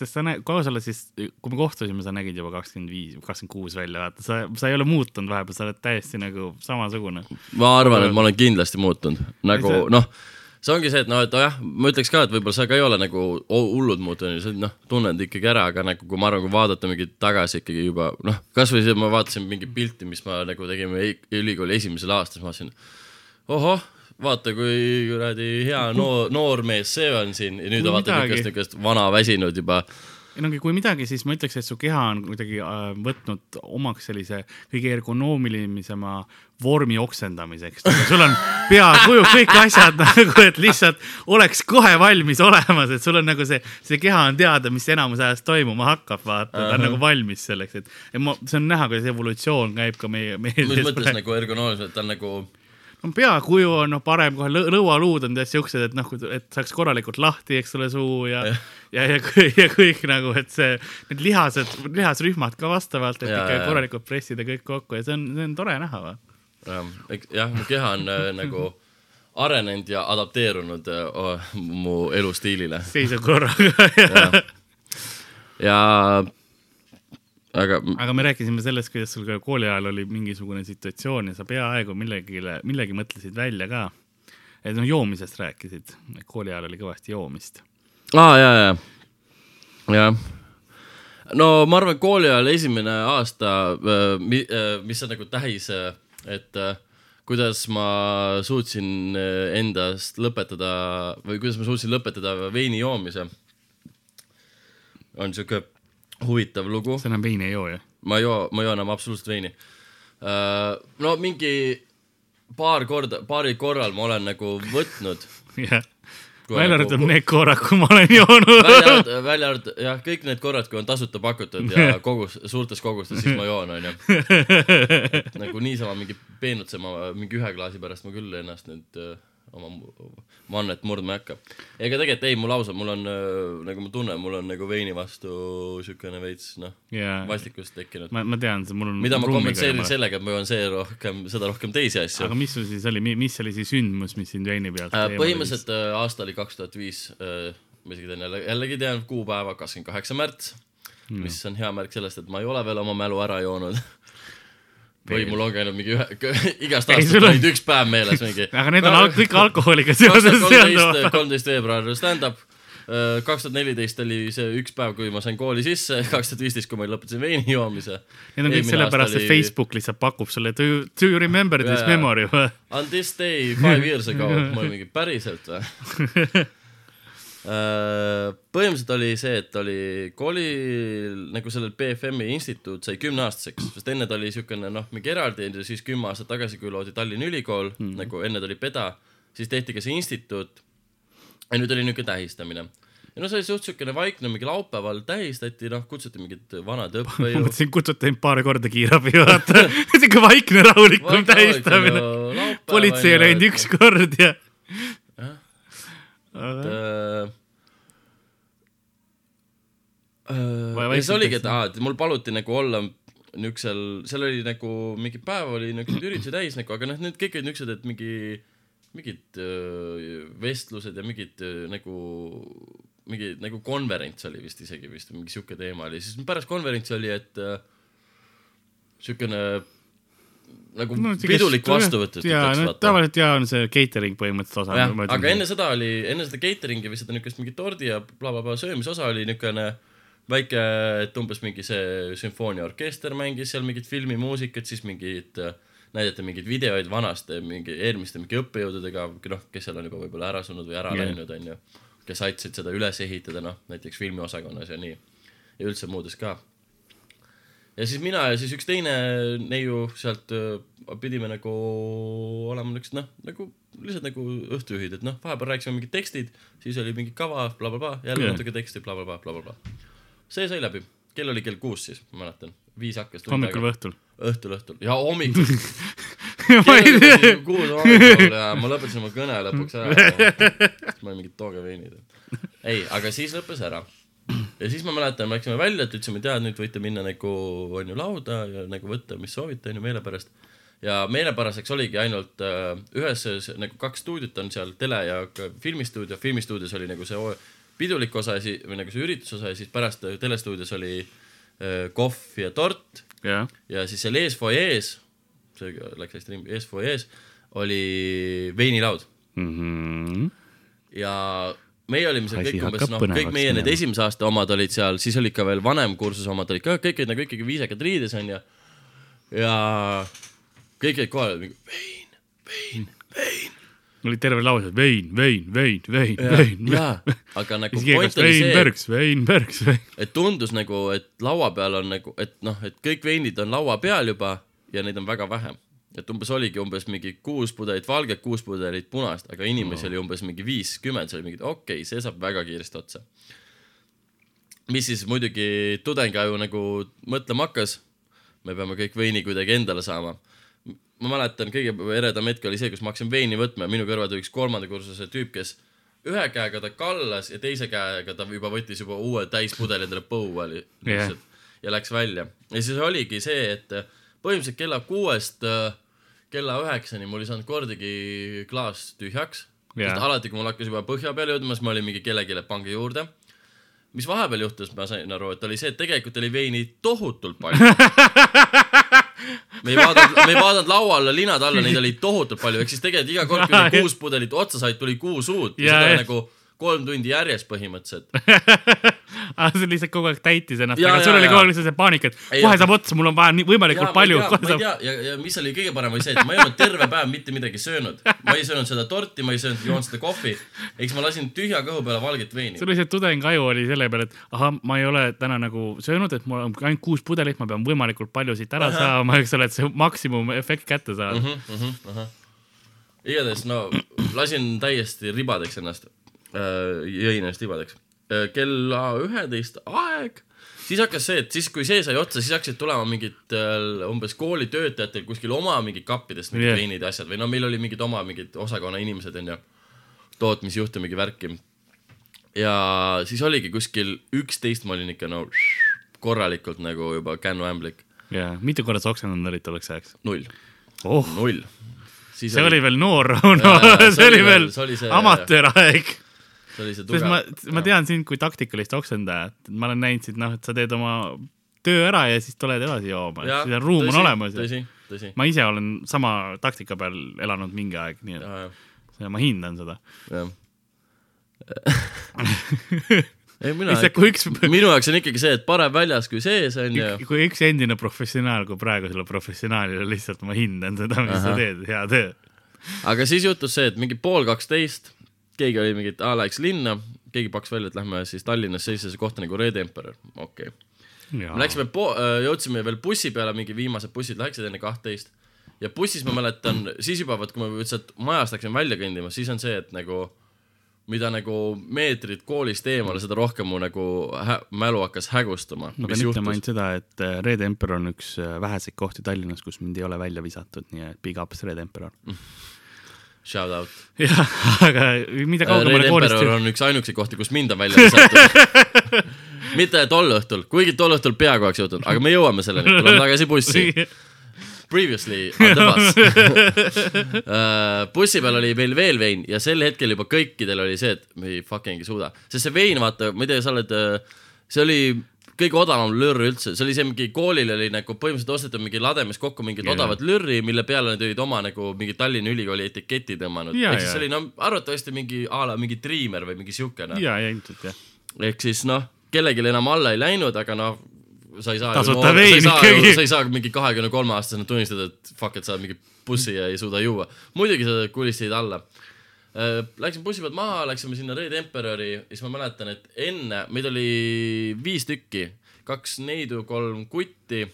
S2: sest sa näed, kaua sa oled siis, kui me kohtusime, sa nägid juba kakskümmend viis, kakskümmend kuus välja, vaata, sa, sa ei ole muutunud vahepeal, sa oled täiesti nagu samasugune.
S3: ma arvan, et ma olen kindlasti muutunud, nagu
S2: See-
S3: noh, see ongi see, et noh, et jah, ma ütleks ka, et võib-olla sa ka ei ole nagu hullult muutunud, sa noh, tunned ikkagi ära, aga nagu kui ma arvan, kui vaadata mingit tagasi ikkagi juba noh, kasvõi see, ma vaatasin mingit pilti, mis ma nagu tegime ei- ülikooli esimesel aastal, siis ma mõtlesin, ohoh, vaata, kui kuradi hea noor, noor mees see on siin ja nüüd on vaata niisugust, niisugust vana väsinud juba.
S2: ei no kui midagi, siis ma ütleks, et su keha on kuidagi äh, võtnud omaks sellise kõige ergonoomilisema vormi oksendamiseks. sul on peakuju, kõik asjad nagu, et lihtsalt oleks kohe valmis olemas, et sul on nagu see, see keha on teada, mis enamus ajast toimuma hakkab, vaata, ta on nagu valmis selleks, et ma, see on näha, kuidas evolutsioon käib ka meie, meie
S3: mis mõttes nagu ergonoomiliselt, ta on nagu
S2: no peakuju on noh, parem kohe lõ- lõualuud on täitsa siuksed, et noh, et saaks korralikult lahti, eks ole, suu ja, ja, ja, ja, ja kõik nagu, et see, need lihased, lihasrühmad ka vastavalt, et
S3: Ja,
S2: ikka
S3: ja, ja.
S2: korralikult pressida kõik kokku ja see on, see on tore näha.
S3: jah, jah, mu keha on äh, nagu arenenud ja adapteerunud äh, mu elustiilile
S2: seisa korraga.
S3: ja aga
S2: aga me rääkisime sellest, kuidas sul ka kooli ajal oli mingisugune situatsioon ja sa peaaegu millegile, millegi mõtlesid välja ka. et noh, joomisest rääkisid, kooli ajal oli kõvasti joomist.
S3: aa ja, ja, jah. no ma arvan, kooli ajal esimene aasta, mis on nagu tähis, et äh, kuidas ma suutsin äh, endast lõpetada või kuidas ma suutsin lõpetada veini joomise, on siuke huvitav lugu.
S2: sa enam veini ei joo, jah?
S3: ma ei joo, ma ei joo enam absoluutselt veini. no mingi paar korda, paaril korral ma olen nagu võtnud.
S2: jah. Välja
S3: nagu-
S2: arvatud need korrad, kui ma olen joonud.
S3: välja arvatud, välja arvatud jah, kõik need korrad, kui on tasuta pakutud ja kogus, suurtes kogustes, siis ma joon, onju. nagu niisama mingi peenutsema mingi ühe klaasi pärast ma küll ennast nüüd öö, oma vannet murdma ei hakka. ega tegelikult ei, mul ausalt, mul on öö, nagu ma tunnen, mul on nagu veini vastu siukene veits noh,
S2: jaa,
S3: vastikust tekkinud.
S2: ma, ma tean, mul on.
S3: mida ma kompenseerin. sellega, et ma joon see rohkem, seda rohkem teisi asju
S2: aga. mis sul siis oli, mis oli see sündmus, mis sind veini pealt
S3: Äh, põhimõtteliselt äh, aasta oli kaks tuhat viis, ma isegi tean jälle, jällegi tean kuupäeva, kakskümmend kaheksa märts, mis on hea märk sellest, et ma ei ole veel oma mälu ära joonud. või mul on käinud mingi ühe, igast aastast
S2: on-
S3: olid üks päev meeles mingi.
S2: aga need on al kõik alkoholiga seoses seonduvad.
S3: kolmteist veebruar stand-up, kaks tuhat neliteist oli see üks päev, kui ma sain kooli sisse, kaks tuhat viisteist, kui ma lõpetasin veini joomise.
S2: Need on kõik sellepärast, et. Facebook lihtsalt pakub sulle do you, do you remember this
S3: jaa.
S2: memory või?
S3: On this day five years ago, ma olin mingi päriselt või? Põhimõtteliselt oli see, et oli koolil nagu sellel BFM-i instituut sai kümneaastaseks, sest enne ta oli siukene noh, mingi eraldi siis kümme aastat tagasi, kui loodi Tallinna Ülikool mm., nagu enne ta oli PEDA, siis tehti ka see instituut. ja nüüd oli niuke tähistamine. ja no see oli suht siukene vaikne, mingi laupäeval tähistati, noh, kutsuti mingid vanad
S2: ma
S3: õppejõud.
S2: mõtlesin, kutsuti ainult paar korda kiirabi, vaata. siuke vaikne rahulikum tähistamine. politsei oli ainult üks kord ja.
S3: Äh,
S2: Vai-
S3: äh, ja see oligi, et aa, et mul paluti nagu olla niisugusel, seal oli nagu mingi päev oli niisuguseid üritusi täis nagu, aga noh, need kõik olid niisugused, et mingi, mingid öö, vestlused ja mingid öö, nagu, mingi nagu konverents oli vist isegi vist, mingi sihuke teema oli, siis pärast konverentsi oli, et öö, siukene nagu no, pidulik vastuvõtt,
S2: jaa, no tavaliselt jaa, on see catering põhimõtteliselt osa.
S3: jah, aga enne seda oli, enne seda catering'i või seda niukest mingi tordi ja blablabla söömise osa oli niukene väike, et umbes mingi see sümfooniaorkester mängis seal mingit filmimuusikat, siis mingid, näidati mingeid videoid vanast, mingi eelmiste mingi õppejõududega, noh, kes seal on juba võib-olla ära surnud või ära yeah. läinud, onju. kes aitasid seda üles ehitada, noh, näiteks filmiosakonnas ja nii. ja üldse muudes ka ja siis mina ja siis üks teine neiu sealt öö, pidime nagu olema niisugused noh, nagu lihtsalt nagu õhtujuhid, et noh, vahepeal rääkisime mingid tekstid, siis oli mingi kava bla,, blablabla, jälle
S2: Jah.
S3: natuke teksti bla,, blablabla, blablabla. see sai läbi, kell oli kell kuus siis, ma mäletan, viis hakkas
S2: hommikul või õhtul?
S3: õhtul, õhtul ja hommikul
S2: ma ei tea.
S3: kuus hommikul ja ma lõpetasin oma kõne lõpuks ära. siis ma olin mingid tooge veinid. ei, aga siis lõppes ära. Ja siis ma mäletan, me läksime välja, et ütlesime, jaa, nüüd võite minna nagu onju lauda ja nagu võtta, mis soovite onju meele pärast. ja meelepäraseks oligi ainult äh, ühes nagu kaks stuudiot on seal, tele ja filmistuudio, filmistuudios oli nagu see pidulik osa ja siis, või nagu see ürituse osa ja siis pärast äh, telestuudios oli äh, kohv ja tort
S2: jah,
S3: ja siis seal ees fuajees, see läks hästi ringi, ees fuajees oli veinilaud
S2: Mhm.
S3: ja meie olime seal kõik umbes noh, kõik meie need esimese aasta omad olid seal, siis olid ka veel vanem kursuse omad olid ka, kõik olid nagu ikkagi viisakad riides onju. ja kõik olid kohal, vein, vein, vein.
S2: oli terve lause vein, vein, vein, vein, vein.
S3: jaa, aga nagu point oli
S2: vein,
S3: see,
S2: Bergs, vein, Bergs, vein.
S3: et tundus nagu, et laua peal on nagu, et noh, et kõik veinid on laua peal juba ja neid on väga vähe. Et umbes oligi umbes mingi kuus pudelit valget, kuus pudelit punast, aga inimesi no. oli umbes mingi viiskümmend, see oli mingi okei okay,, see saab väga kiiresti otsa. mis siis muidugi tudengaju nagu mõtlema hakkas, me peame kõik veini kuidagi endale saama. ma mäletan, kõige eredam hetk oli see, kus ma hakkasin veini võtma ja minu kõrval tuli üks kolmanda kursuse tüüp, kes ühe käega ta kallas ja teise käega ta juba võttis juba uue täispudeli endale põua lihtsalt ja läks välja. ja siis oligi see, et põhimõtteliselt kella kuuest äh, kella üheksani mul ei saanud kordagi klaas tühjaks
S2: Jah.
S3: sest alati, kui mul hakkas juba põhja peale jõudma, siis ma olin mingi kellelegi, pange juurde. mis vahepeal juhtus, ma sain aru, et oli see, et tegelikult oli veini tohutult palju. me ei vaadanud, me ei vaadanud laua alla, linade alla, neid oli tohutult palju, ehk siis tegelikult iga kord, kui need kuus pudelit otsa said, tuli kuus uut ja
S2: Jaa,
S3: seda
S2: jah.
S3: nagu kolm tundi järjest põhimõtteliselt.
S2: aga see lihtsalt kogu aeg täitis ennast, aga sul oli kogu aeg lihtsalt see paanika, et kohe saab otsa, mul on vaja nii võimalikult
S3: Jaa,
S2: palju.
S3: ei tea ja, ja mis oli kõige parem oli see, et ma ei olnud terve päev mitte midagi söönud. ma ei söönud seda torti, ma ei söönud, joonud seda kohvi. eks ma lasin tühja kõhu peale valget veini
S2: sul. lihtsalt tudengaju oli selle peale, et ahah, ma ei ole täna nagu söönud, et mul on ainult kuus pudelit, ma pean võimalikult palju siit ära saama, eks ole, et see maksimumefekt kätte saada.
S3: Mhm. igatahes no lasin täiesti ribadeks ennast, jõin ennast ribadeks. kella üheteist aeg, siis hakkas see, et siis, kui see sai otsa, siis hakkasid tulema mingid äh, umbes koolitöötajatel kuskil oma mingid kappidest mingid yeah. veinid ja asjad või no meil oli mingid oma mingid osakonna inimesed onju, tootmisjuhte mingi värki. ja siis oligi kuskil üksteist, ma olin ikka no korralikult nagu juba kännuämblik,
S2: jaa, mitu korda sa oksendanud olid tolleks ajaks?
S3: null,
S2: oh,
S3: null.
S2: see oli veel noor Rauno see oli veel
S3: see oli see-
S2: amatööraeg.
S3: See oli see
S2: sest ma
S3: tugev,,
S2: ma tean sind kui taktikalist oksendajat, ma olen näinud sind, noh, et sa teed oma töö ära ja siis tuled edasi jooma, et see ruum on olemas.
S3: tõsi, tõsi.
S2: ma ise olen sama taktika peal elanud mingi aeg, nii et ma hindan seda.
S3: jah. ei mina
S2: kui üks,
S3: minu jaoks on ikkagi see, et parem väljas kui sees on ju.
S2: kui üks endine professionaal, kui praegusele professionaalile lihtsalt ma hindan seda, mis sa
S3: Ahah.
S2: teed, hea töö.
S3: aga siis juhtus see, et mingi pool kaksteist, keegi oli mingi, et aa läks linna, keegi pakkus välja, et lähme siis Tallinnas sellisesse kohta nagu Red Emperor, okei okay.. me läksime, jõudsime veel bussi peale, mingi viimased bussid läksid enne kahtteist ja bussis ma mäletan, siis juba vaat, kui me sealt majast läksime välja kõndima, siis on see, et nagu mida nagu meetrid koolist eemale, seda rohkem mu nagu mälu hakkas hägustama.
S2: ma pean ütlema ainult seda, et äh, Red Emperor on üks äh, väheseid kohti Tallinnas, kus mind ei ole välja visatud, nii et big ups Red Emperor.
S3: Shout out.
S2: jah, aga mida kaugemale koolist
S3: Emperor on üks ainukeseid kohti, kus mind on välja visatud. mitte tol õhtul, kuigi tol õhtul peaaegu oleks jõudnud, aga me jõuame selleni, tuleme tagasi bussi. Previously on the bus. bussi peal oli meil veel vein ja sel hetkel juba kõikidel oli see, et me ei fucking ei suuda, sest see vein, vaata, ma ei tea, sa oled, see oli kõige odavam lürr üldse, see oli see mingi koolil oli nagu põhimõtteliselt ostetud mingi lademes kokku mingid
S2: Jaa.
S3: yeah. odavad lürri, mille peale nad olid oma nagu mingi Tallinna Ülikooli etiketi tõmmanud.
S2: Jaa,
S3: ehk siis
S2: jaa.
S3: see oli no arvatavasti mingi a la mingi Dreamer või mingi siukene.
S2: ja, ja ilmselt jah.
S3: ehk siis noh, kellelgi enam alla ei läinud, aga noh, sa ei saa
S2: Tasuta vein ikkagi.
S3: sa ei saa mingi kahekümne kolme aastasena tunnistada, et fuck, et sa oled mingi bussi ja ei suuda juua. muidugi sa kulistasid alla. Läksime bussi pealt maha, läksime sinna Red Emperori ja siis ma mäletan, et enne, meid oli viis tükki, kaks neidu, kolm kutti.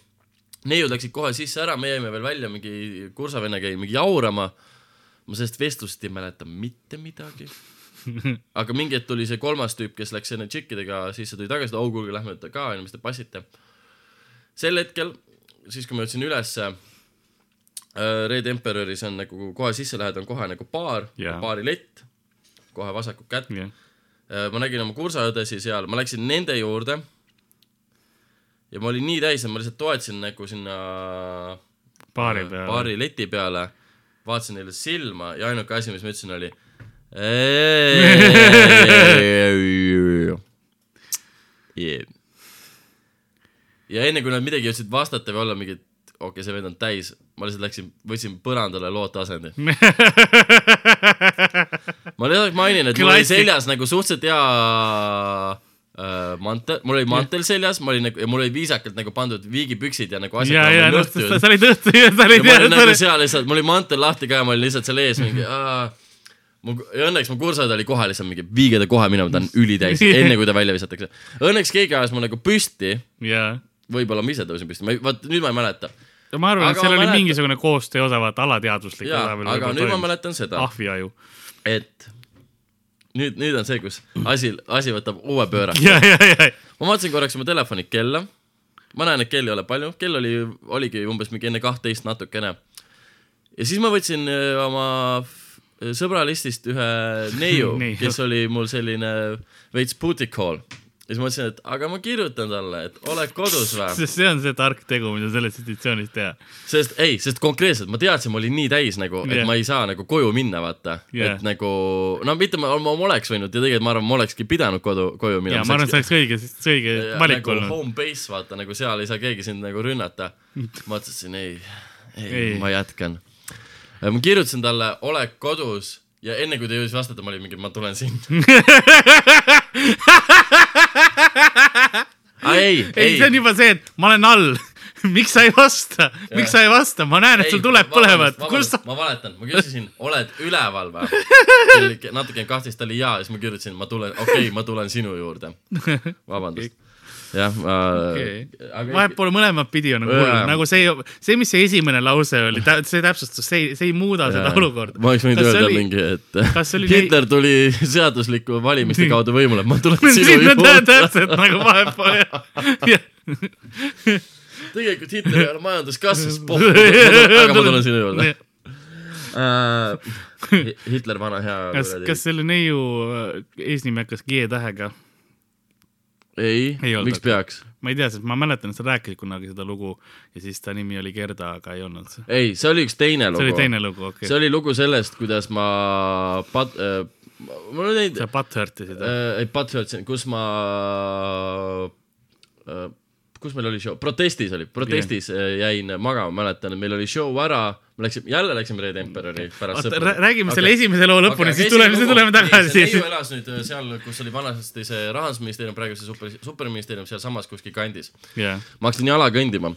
S3: neiud läksid kohe sisse ära, me jäime veel välja, mingi kursavennaga mingi jaurama. ma sellest vestlusest ei mäleta mitte midagi aga mingi hetk tuli see kolmas tüüp, kes läks enne tšikkidega sisse, tuli tagasi, et oh kuulge, lähme ka, mis te passite. sel hetkel, siis kui ma jõudsin ülesse äh, Red Emperoris on nagu kohe sisse lähed, on kohe nagu baar
S2: Jaa.,
S3: baarilett, kohe vasakut kätt.
S2: jah,
S3: ma nägin oma kursaõdesi seal, ma läksin nende juurde. ja ma olin nii täis, et ma lihtsalt toetasin nagu sinna
S2: baari peal.
S3: baari leti peale, vaatasin neile silma ja ainuke asi, mis ma ütlesin, oli. ja enne kui nad midagi jõudsid vastata või olla mingi, okei okay,, see vend on täis, ma lihtsalt läksin, võtsin põrandale looteasendi. ma lihtsalt mainin, et mul oli seljas nagu suhteliselt hea äh, mantel, mul oli mantel seljas, ma olin nagu ja mul olid viisakalt nagu pandud viigipüksid ja nagu asjad
S2: ja, ja noh, sa olid õhtu ja sa olid
S3: ma olin nagu seal lihtsalt, mul oli mantel lahti ka ja ma olin lihtsalt seal ees mingi aa, ja õnneks mu kursaõde oli kohe lihtsalt mingi viige ta kohe minema, ta on ülitäis, enne kui ta välja visatakse. Õnneks keegi ajas mu nagu püsti,
S2: ja.
S3: võib-olla ma ise tõusin püsti, ma ei, vaat nüüd ma ei mäleta.
S2: Ma arvan, et seal oli
S3: mäletan-
S2: mingisugune koostöö osa, vaata alateadvuslik osa,
S3: aga nüüd ma mäletan seda,
S2: ahviaju.
S3: et nüüd, nüüd on see, kus asi, asi võtab uue pööra. ma vaatasin korraks oma telefoni kella. ma näen, et kell ei ole palju, kell oli, oligi umbes mingi enne kahtteist natukene. ja siis ma võtsin öö, oma sõbralistist ühe neiu
S2: Neiu.,
S3: kes oli mul selline veits booty call. Ja siis ma mõtlesin, et aga ma kirjutan talle, et oled kodus või?
S2: sest see on see tark tegu, mida selles situatsioonis teha.
S3: sest ei, sest konkreetselt ma teadsin, ma olin nii täis nagu, et
S2: Jah.
S3: ma ei saa nagu koju minna, vaata
S2: Jah.
S3: et nagu no mitte ma, ma oleks võinud ja tegelikult ma arvan, ma olekski pidanud kodu, koju minema.
S2: ma arvan, et see oleks õige, see õige valik
S3: nagu
S2: olnud.
S3: home base, vaata nagu seal ei saa keegi sind nagu rünnata. ma ütlesin ei, ei,
S2: Ei.
S3: ei., ma jätkan. ma kirjutasin talle, oled kodus ja enne kui ta jõudis vastata, ma olin mingi, ma tulen sinna. ei,
S2: ei,
S3: ei
S2: see on, juba see, et ma olen all. miks sa ei vasta, miks sa ei vasta, ma näen, et sul tuleb põlevad. kus sa,
S3: ma valetan, ma küsisin, oled üleval või? natuke kahtlasti, ta oli jaa, siis ma kirjutasin, ma tulen, okei okay,, ma tulen sinu juurde. vabandust. jah, ma
S2: Okei.
S3: aga
S2: vahepoole mõlemat pidi on nagu hull, nagu see, see, mis see esimene lause oli, see täpsustus, see, see ei muuda seda
S3: Jaa.
S2: olukorda.
S3: ma oleks võinud öelda mingi, et
S2: oli
S3: Hitler tuli seadusliku valimiste kaudu võimule, ma tulen sinu juurde.
S2: täpselt nagu vahepoole jah.
S3: tegelikult Hitler ei ole majanduskasvus, aga ma tulen sinu juurde. Hitler vana hea.
S2: kas, kas selle neiu äh, eesnimi hakkas G-tähega?
S3: Ei,
S2: Ei
S3: miks peaks?
S2: ma ei tea, sest ma mäletan, et sa rääkisid kunagi seda lugu ja siis ta nimi oli Gerda, aga ei olnud. see
S3: ei, see oli üks teine lugu.
S2: oli teine lugu, okei
S3: see
S2: okay..
S3: oli lugu sellest, kuidas ma pat- äh,, mul on neid
S2: sa butt hurt'isid või?
S3: äh,, ei Butthurtsi, kus ma äh, kus meil oli show, protestis oli, protestis yeah. jäin magama, mäletan, meil oli show ära, me läksime, jälle läksime Red Emperori pärast
S2: oota, räägime selle esimese loo lõpuni, siis tuleme, siis tuleme tagasi.
S3: neiu elas nüüd äh, seal, kus oli vanasti see rahandusministeerium, praegu see super, superministeerium sealsamas kuskil kandis.
S2: jah,
S3: ma hakkasin jala kõndima.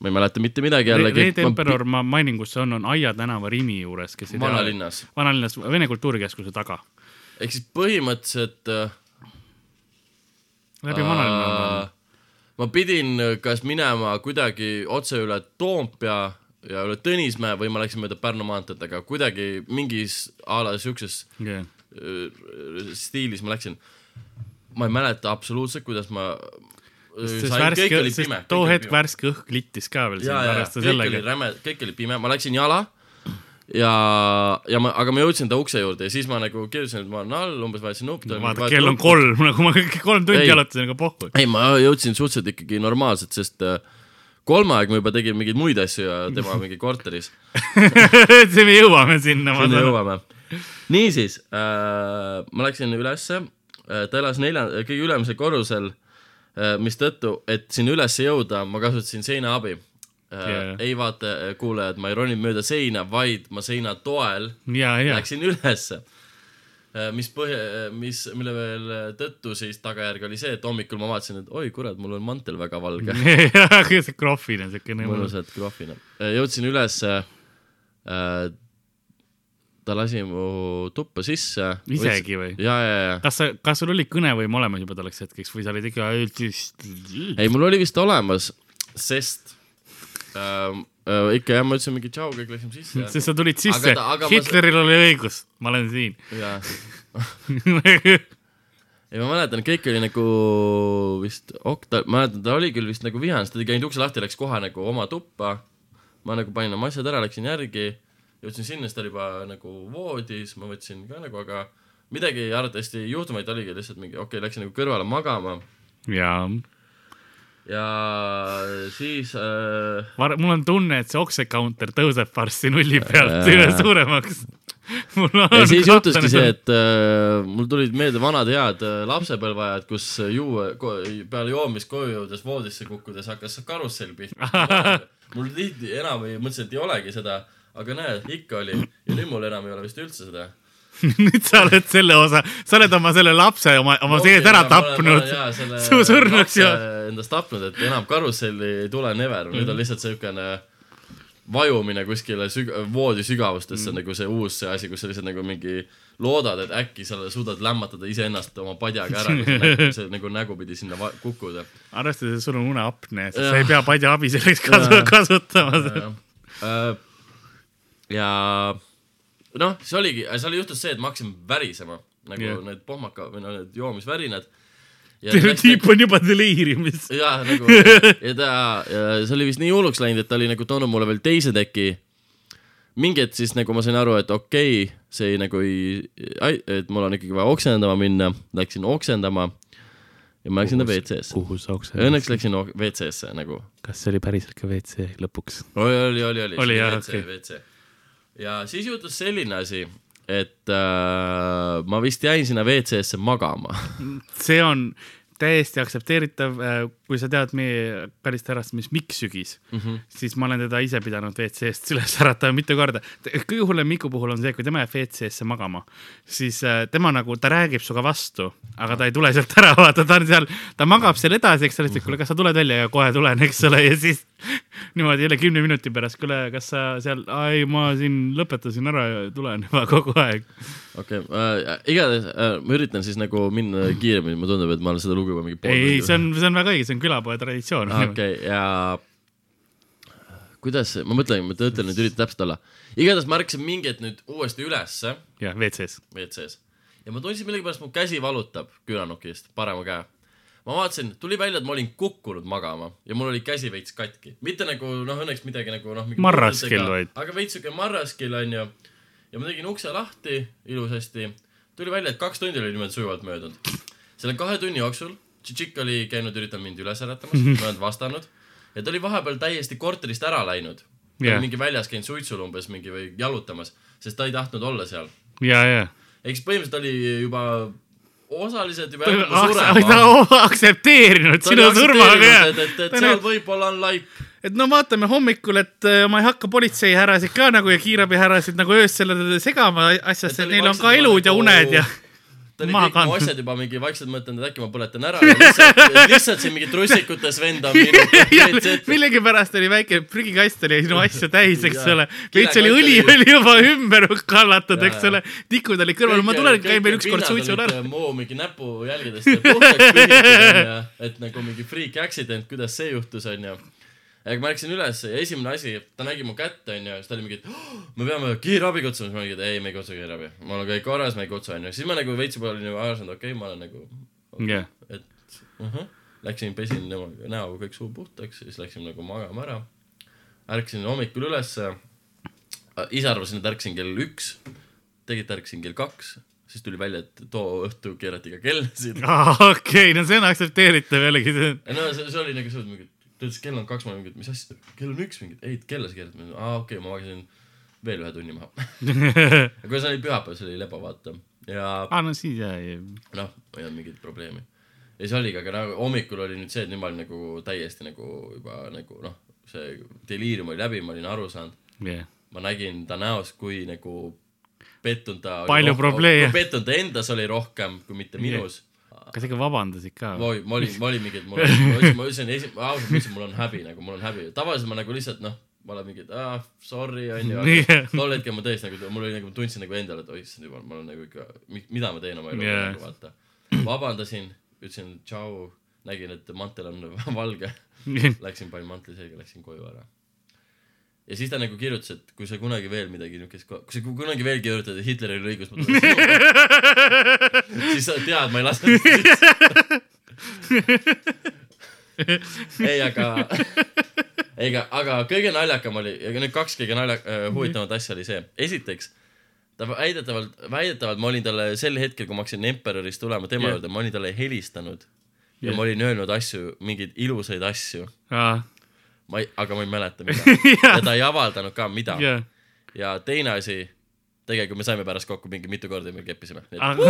S3: ma ei mäleta mitte midagi jällegi.
S2: Red Emperor, ma mainin, kus see on, on Aia tänava Rimi juures, kes
S3: vanalinnas.
S2: vanalinnas, Vene Kultuurikeskuse taga.
S3: ehk siis põhimõtteliselt äh,
S2: läbi vanalinna
S3: äh, ma pidin äh, kas minema kuidagi otse üle Toompea ja üle Tõnismäe või ma läksin mööda Pärnu maanteed, aga kuidagi mingis a la siukses
S2: yeah..
S3: äh, stiilis ma läksin. ma ei mäleta absoluutselt, kuidas ma äh,
S2: too hetk värske õhk littis ka veel
S3: kõik oli räme, kõik oli pime, ma läksin jala ja, ja ma, aga ma jõudsin ta ukse juurde ja siis ma nagu kirjutasin, et ma olen all, umbes vajutasin nuppu.
S2: vaata, kell on. kolm, nagu ma kolm tundi jalutasin, aga pohhu.
S3: ei, ma jõudsin suhteliselt ikkagi normaalselt, sest äh, kolme aeg ma juba tegin mingeid muid asju ja tema mingi korteris.
S2: see me jõuame sinna,
S3: sinna jõuame. niisiis äh,, ma läksin ülesse äh,, ta elas nelja, kõige ülemisel korrusel äh,, mistõttu, et sinna üles jõuda, ma kasutasin seinaabi äh,.
S2: Jaa.
S3: ei vaata, kuulajad, ma ei roninud mööda seina, vaid ma seina toel
S2: ja, ja,
S3: läksin ülesse. mis põhja, mis, mille veel tõttu siis tagajärg oli see, et hommikul ma vaatasin, et oi kurat, mul on mantel väga valge.
S2: see krohvine siukene mõnus.
S3: mõnusalt krohvina. jõudsin ülesse äh,. ta lasi mu tuppa sisse.
S2: Isegi või?
S3: ja, ja, ja.
S2: kas sa, kas sul oli kõnevõim olemas juba tolleks hetkeks või sa olid ikka
S3: ei, mul oli vist olemas, sest äh, äh, ikka jah, ma ütlesin mingi tšau, kõik läksime sisse.
S2: sest sa tulid sisse
S3: aga, ma-
S2: Hitleril oli õigus, ma olen siin.
S3: ei ma mäletan, kõik oli nagu vist okta-, ma mäletan, ta oli küll vist nagu vihane, sest ta ei käinud ukse lahti, läks kohe nagu oma tuppa. ma nagu panin oma asjad ära, läksin järgi, jõudsin sinna, siis ta oli juba nagu voodis, ma võtsin ka nagu, aga midagi arvatavasti ei juhtunud, vaid oligi lihtsalt mingi, okei okay,, läksin nagu kõrvale magama
S2: jaa,
S3: ja siis äh,
S2: mul on tunne, et see okse counter tõuseb varsti nulli pealt üle suuremaks.
S3: ja siis juhtuski see, et äh, mul tulid meelde vanad head äh, lapsepõlveajad, kus juua, peale joomist koju jõudes voodisse kukkudes hakkas karussell pihta. mul tihti enam ei, mõtlesin, et ei olegi seda, aga näed, ikka oli ja nüüd mul enam ei ole vist üldse seda.
S2: nüüd sa oled selle osa, sa oled oma selle lapse oma, oma sees ära tapnud. su surnuks ja.
S3: endast tapnud, et enam karusselli ei tule never, nüüd on lihtsalt siukene vajumine kuskile süg-, voodi sügavustesse mm. nagu see uus see asi, kus sa lihtsalt nagu mingi loodad, et äkki sa suudad lämmatada iseennast oma padjaga ära, kui sa nagu nägupidi sinna kukud.
S2: arvestades, et sul on
S3: Jah.
S2: sa ei pea padja abi selleks kasu kasutama.
S3: ja noh, see oligi, seal juhtus see, et ma hakkasin värisema nagu yeah. need pohmaka või no need joomisvärinad.
S2: tüüp on juba deliiriumis.
S3: jaa, nagu ja ta, see oli vist nii hulluks läinud, et ta oli nagu toonud mulle veel teise teki. mingi hetk siis nagu ma sain aru, et okei okay,, see ei nagu ei, et mul on ikkagi vaja oksendama minna, läksin oksendama ja ma läksin ta WC-sse.
S2: kuhu sa oksendasid?
S3: Õnneks läksin WC-sse nagu.
S2: kas see oli päriselt ka WC lõpuks?
S3: oli, oli, oli, oli.
S2: Jah, okei.
S3: Ja siis juhtus selline asi, et äh, ma vist jäin sinna WC-sse magama.
S2: see on täiesti aktsepteeritav, kui sa tead meie kallist härrast, mis Mikk Sügis mm. -hmm. siis ma olen teda ise pidanud WC-st üles äratama mitu korda. kõige hullem Miku puhul on see, kui tema jääb WC-sse magama, siis äh, tema nagu, ta räägib sinuga vastu, aga ta ei tule sealt ära, vaata, ta on seal, ta magab seal edasi, eks ole, siis kuule, kas sa tuled välja ja kohe tulen, eks ole, ja siis niimoodi jälle kümne minuti pärast, kuule, kas sa seal, ei, ma siin lõpetasin ära ja tulen juba kogu aeg.
S3: okei äh,, igatahes äh, ma üritan siis nagu minna kiiremini, mulle tundub, et ma olen seda lugu juba mingi pool
S2: ei, see on, see on väga õige, see on külapoe traditsioon.
S3: okei okay,, ja kuidas, ma mõtlen, ma ütlen nüüd üritan täpselt olla. igatahes ma ärkasin mingi hetk nüüd uuesti ülesse
S2: jah, WC-s.
S3: WC-s ja ma tundsin millegipärast, mu käsi valutab küünanukist, parema käe. ma vaatasin, tuli välja, et ma olin kukkunud magama ja mul oli käsi veits katki, mitte nagu noh, õnneks midagi nagu noh.
S2: Marraskill vaid.
S3: aga veits siuke marraskill onju. ja ma tegin ukse lahti ilusasti, tuli välja, et kaks tundi oli niimoodi sujuvalt möödunud. selle kahe tunni jooksul Tšitšik oli käinud, üritanud mind üles äratamas, ma ei olnud vastanud ja ta oli vahepeal täiesti korterist ära läinud. ta
S2: Jah.
S3: oli mingi väljas käinud suitsul umbes mingi või jalutamas, sest ta ei tahtnud olla seal
S2: ja, ja
S3: siis põhimõtteliselt oli juba osaliselt juba
S2: ta
S3: surema.
S2: on aktsepteerinud
S3: ta
S2: sinu surmaga
S3: aktsepteerinud, et, et, et
S2: Ta
S3: seal võib-olla on laip.
S2: et no vaatame hommikul, et äh, ma ei hakka politseihärasid ka nagu ja kiirabihärasid nagu öösel segama asjasse,
S3: ta
S2: neil on ka elud ja uned ja
S3: ta oli kõik mu asjad juba mingi vaikselt mõtelnud, et äkki ma põletan ära ja lihtsalt, lihtsalt siin mingi trussikutes vend on minu
S2: ja millegipärast oli väike prügikast oli sinu asju täis, eks ole. veits oli õli
S3: oli-
S2: juba ümber kallatud, eks ole. tikud olid kõrval, ma tulen, käin veel ükskord suitsul ära.
S3: mu mingi näpujälgedest puhtaks pühitud onju, et nagu mingi freak accident, kuidas see juhtus onju. Aga ma läksin üles ja esimene asi, ta nägi mu kätt onju, siis ta oli mingi, et oh, me peame kiirabi kutsuma, siis ma olin, et ei, me ei kutsu kiirabi, mul on kõik korras, me ei kutsu onju, siis ma nagu veits juba olin arvanud, okei okay,, ma olen nagu
S2: jah,
S3: et uh -huh. läksin, pesin näo kõik suu puhtaks, siis läksin nagu magama ära. ärkasin hommikul ülesse. ise arvasin, et ärkasin kell üks, tegelikult ärkasin kell kaks, siis tuli välja, et too õhtu keerati ka kellasid.
S2: okei, no see on aktsepteeritav jällegi.
S3: no see, see oli nagu selles mõttes, ta ütles, kell on kaks, ma mingi, mis asja, kell on üks mingi, ei kella sa keerad, aa okei okay,, ma magasin veel ühe tunni maha. aga see oli pühapäev, see oli lebo, vaata ja
S2: aa, no siis jah,
S3: noh, ei olnud mingit probleemi. ja siis oligi, aga nagu hommikul oli nüüd see, et nüüd ma olin nagu täiesti nagu juba nagu noh, see deliirium oli läbi, ma olin aru saanud,
S2: jah.
S3: ma nägin ta näos, kui nagu pettunud ta
S2: Palju probleeme.
S3: pettunud ta endas oli rohkem kui mitte minus
S2: kas ikka vabandasid ka?
S3: olin, ma olin, ma olin mingi, et mul on, ma ütlesin, ma ütlesin esi-, ausalt ma ütlesin, mul on häbi nagu, mul on häbi, tavaliselt ma nagu lihtsalt noh, ma olen mingi, et aa, sorry onju, aga tol hetkel ma tõesti nagu, mul oli nagu, ma tundsin nagu endale, et oi issand jumal, ma olen nagu ikka, mida ma teen oma
S2: Jaa.
S3: yeah. nagu vaata. vabandasin, ütlesin tšau, nägin, et mantel on valge, läksin, panin mantli selga, läksin koju ära. Ja siis ta nagu kirjutas, et kui sa kunagi veel midagi niukest, kui sa kunagi veel kirjutad, et Hitleril oli õigus, ma tulen sinu poole. siis sa tead, ma ei lase ei, aga, ega, aga kõige naljakam oli, ja nüüd kaks kõige nalja- äh,, huvitavamat asja oli see, esiteks ta väidetavalt, väidetavalt ma olin talle sel hetkel, kui ma hakkasin Emperorist tulema tema
S2: Jah.
S3: juurde, ma olin talle helistanud ja
S2: Jah.
S3: ma olin öelnud asju, mingeid ilusaid asju,
S2: aa,
S3: ma ei, aga ma ei mäleta mida ja ta ei avaldanud ka mida
S2: jah.
S3: ja teine asi, tegelikult me saime pärast kokku mingi mitu korda ja me keppisime.
S2: aga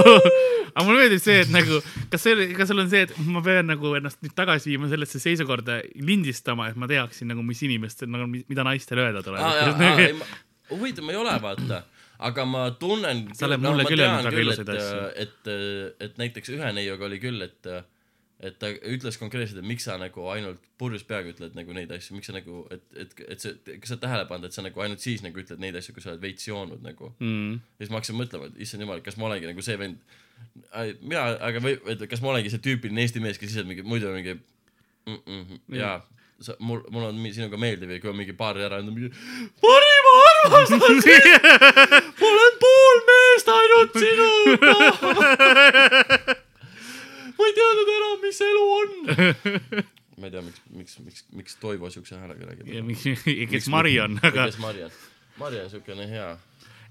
S2: aga mulle meeldib see, et nagu, kas see, kas sul on see, et ma pean nagu ennast nüüd tagasi viima sellesse seisukorda lindistama, et ma teaksin nagu, mis inimestel nagu, mida naistele öelda tuleb.
S3: huvitav, ma ei ole, vaata, aga ma tunnen.
S2: Sa oled mulle küll öelnud väga ilusaid
S3: et
S2: asju.,
S3: et, et näiteks ühe neiuga oli küll, et, et ta ütles konkreetselt, et miks sa nagu ainult purjus peaga ütled nagu neid asju, miks sa nagu, et, et, et see, kas sa oled tähele pannud, et sa nagu ainult siis nagu ütled neid asju, kui sa oled veits joonud nagu.
S2: mm..
S3: ja siis ma hakkasin mõtlema, et issand jumal, kas ma olengi nagu see vend, mina, aga või, et kas ma olengi see tüüpiline Eesti mees, kes lihtsalt mingi muidu mingi mm -mm, jaa, sa, mul, mul on sinuga meeldiv ja kui on mingi paar ära mingi parim armastus, ma olen pool meest ainult sinuga. ma ei teadnud enam, mis elu on. ma ei tea, miks, miks, miks, miks Toivo siukse häälega räägib.
S2: ja miks, kes Mari on, aga
S3: kes Mari on? Mari on siukene hea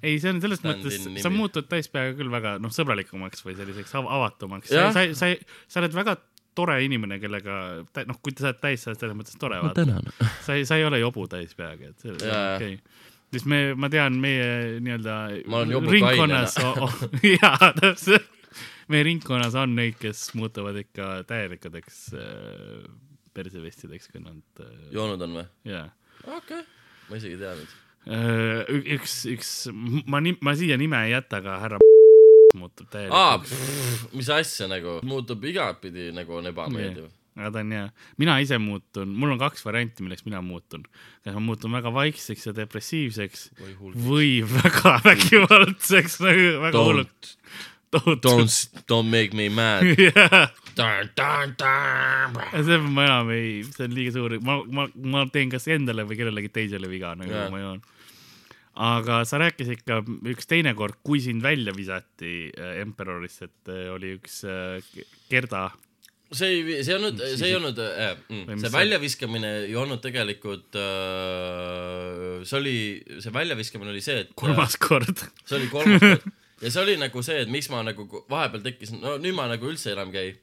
S2: ei, see on selles mõttes, sa muutud täispeaga küll väga noh, sõbralikumaks või selliseks av avatumaks.
S3: Jah.
S2: sa, sa, sa oled väga tore inimene, kellega, noh, kui sa oled täis, sa oled selles mõttes tore, vaata.
S3: tänan.
S2: sa ei, sa ei ole jobu täispeaga, et see on okei okay. sest me, ma tean, meie nii-öelda
S3: Ma
S2: ringkonnas jaa, täpselt, meie ringkonnas on neid, kes muutuvad ikka täielikudeks äh, persevestideks, kui nad äh,,
S3: joonud on või?
S2: jaa
S3: okei okay., ma isegi ei teadnud.
S2: Äh, üks, üks, ma ma siia nime ei jäta, aga härra muutub täielikult.,
S3: mis asja nagu, muutub igatpidi nagu on ebameeldiv.
S2: aga ta on hea, mina ise muutun, mul on kaks varianti, milleks mina muutun. kas ma muutun väga vaikseks ja depressiivseks
S3: või
S2: või väga vägivaldseks, nagu väga
S3: Don't.
S2: tohutu.
S3: Don't, don't make me mad.
S2: jah,
S3: dun.
S2: see ma enam ei, see on liiga suur, ma, ma, ma teen kas endale või kellelegi teisele viga, nagu
S3: Jaa.
S2: ma joon. aga sa rääkisid ka üks teine kord, kui sind välja visati äh, Emperorist, et äh, oli üks äh, Gerda
S3: see ei, see ei olnud, see ei olnud äh,,
S2: Või
S3: mm,
S2: mis
S3: see
S2: see-
S3: väljaviskamine ei olnud tegelikult äh,, see oli, see väljaviskamine oli see, et
S2: kolmas kord.
S3: see oli kolmas kord ja see oli nagu see, et miks ma nagu vahepeal tekkisin, no nüüd ma nagu üldse enam ei käi.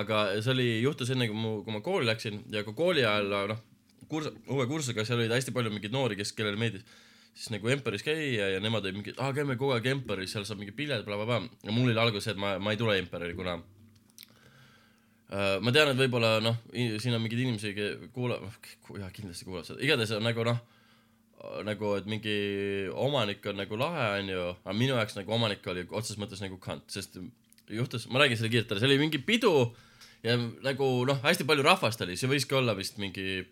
S3: aga see oli, juhtus enne kui mu, kui ma kooli läksin ja ka kooli ajal noh, kurs-, uue kursusega seal oli hästi palju mingeid noori, kes, kellele meeldis. siis nagu Emperis käia ja nemad olid mingi, aa käime kogu aeg Emperis, seal saab mingi pilet, blablabla. ja mul oli alguses et ma, ma ei tule Emperi, kuna äh, ma tean, et võib-olla noh, siin on mingeid inimesi, kuula-, jah, kindlasti kuulavad seda, igatahes on nagu noh, nagu, et mingi omanik on nagu lahe, onju, aga minu jaoks nagu omanik oli otseses mõttes nagu kant, sest juhtus, ma räägin selle kiirelt ära, see oli mingi pidu ja nagu noh, hästi palju rahvast oli, see võiski olla vist mingi,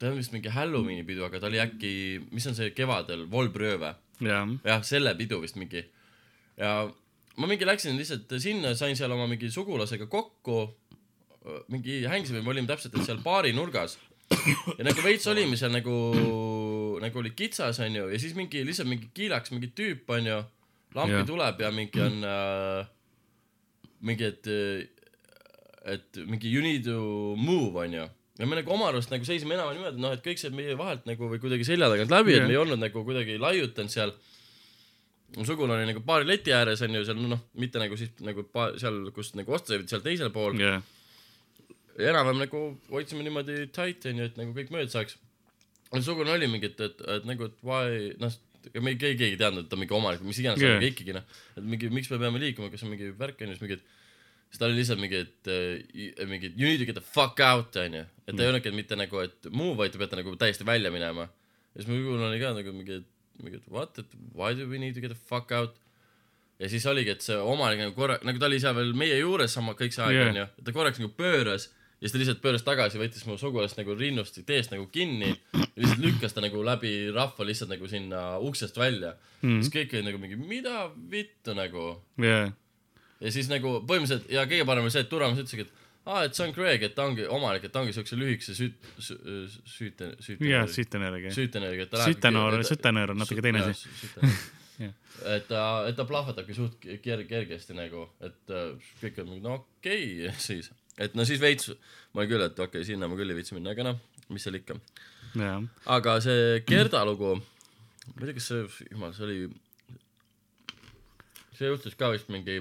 S3: ta on vist mingi Halloweeni pidu, aga ta oli äkki, mis on see kevadel, Volbrööve?
S2: Jah,
S3: jah, selle pidu vist mingi. ja ma mingi läksin lihtsalt sinna, sain seal oma mingi sugulasega kokku, mingi hängisime, me olime täpselt seal baari nurgas ja nagu veits olime seal nagu, nagu oli kitsas, onju, ja siis mingi lihtsalt mingi kiilaks mingi tüüp, onju, lampi yeah. tuleb ja mingi on äh, mingi, et, et mingi you need to move, onju. ja me nagu oma arust nagu seisime enam niimoodi, et noh, et kõik see meie vahelt nagu või kuidagi selja tagant läbi yeah., et me ei olnud nagu kuidagi laiutanud seal. mu sugulane oli nagu baari leti ääres onju, seal noh, mitte nagu siis nagu pa- seal, kus nagu osta sai, seal teisel pool.
S2: jah,
S3: ja enam-vähem nagu hoidsime niimoodi tight onju, et nagu kõik mööda saaks. sugulane oli mingi, et, et, et nagu, et why, noh, ega me ei- keegi ei teadnud, et ta on mingi omanik või mis iganes yeah., aga ikkagi noh, et mingi, miks me peame liikuma, kas on mingi värk onju, siis mingi, et siis ta oli lihtsalt mingi, et äh, mingi you need to get the fuck out onju, et ta ei olnudki et mitte nagu, et move, vaid te peate nagu täiesti välja minema. ja siis mu sugulane oli ka nagu mingi, et mingi, et what, et why do we need to get the fuck out ja siis oligi, et see omanik nagu korra, nagu ta oli seal veel meie juures sama kõik see aeg onju yeah., ta korraks nagu pööras ja siis ta lihtsalt pööras tagasi, võttis mu sugulast nagu rinnust teest nagu kinni ja lihtsalt lükkas ta nagu läbi rahva lihtsalt nagu sinna uksest välja mm.. siis kõik olid nagu mingi, mida vittu nagu.
S2: jah,
S3: ja siis nagu põhimõtteliselt ja kõige parem oli see, et Turamas ütleski, et aa, et see on Craig, et ta ongi omanik, et ta ongi siukse lühikese süüt-, süüte, süüte,
S2: jah, sütenööriga.
S3: süütenööriga.
S2: sütenöör, sütenöör on natuke teine asi.
S3: Et ta, et ta plahvatabki suht ker-, kergesti nagu, et äh, kõik on nagu no okei okay, siis, et no siis veits, ma küll, et okei okay,, sinna ma küll ei viitsi minna, aga noh, mis seal ikka.
S2: jah,
S3: aga see Gerda lugu, ma ei tea, kas see, jumal, see oli, see juhtus ka vist mingi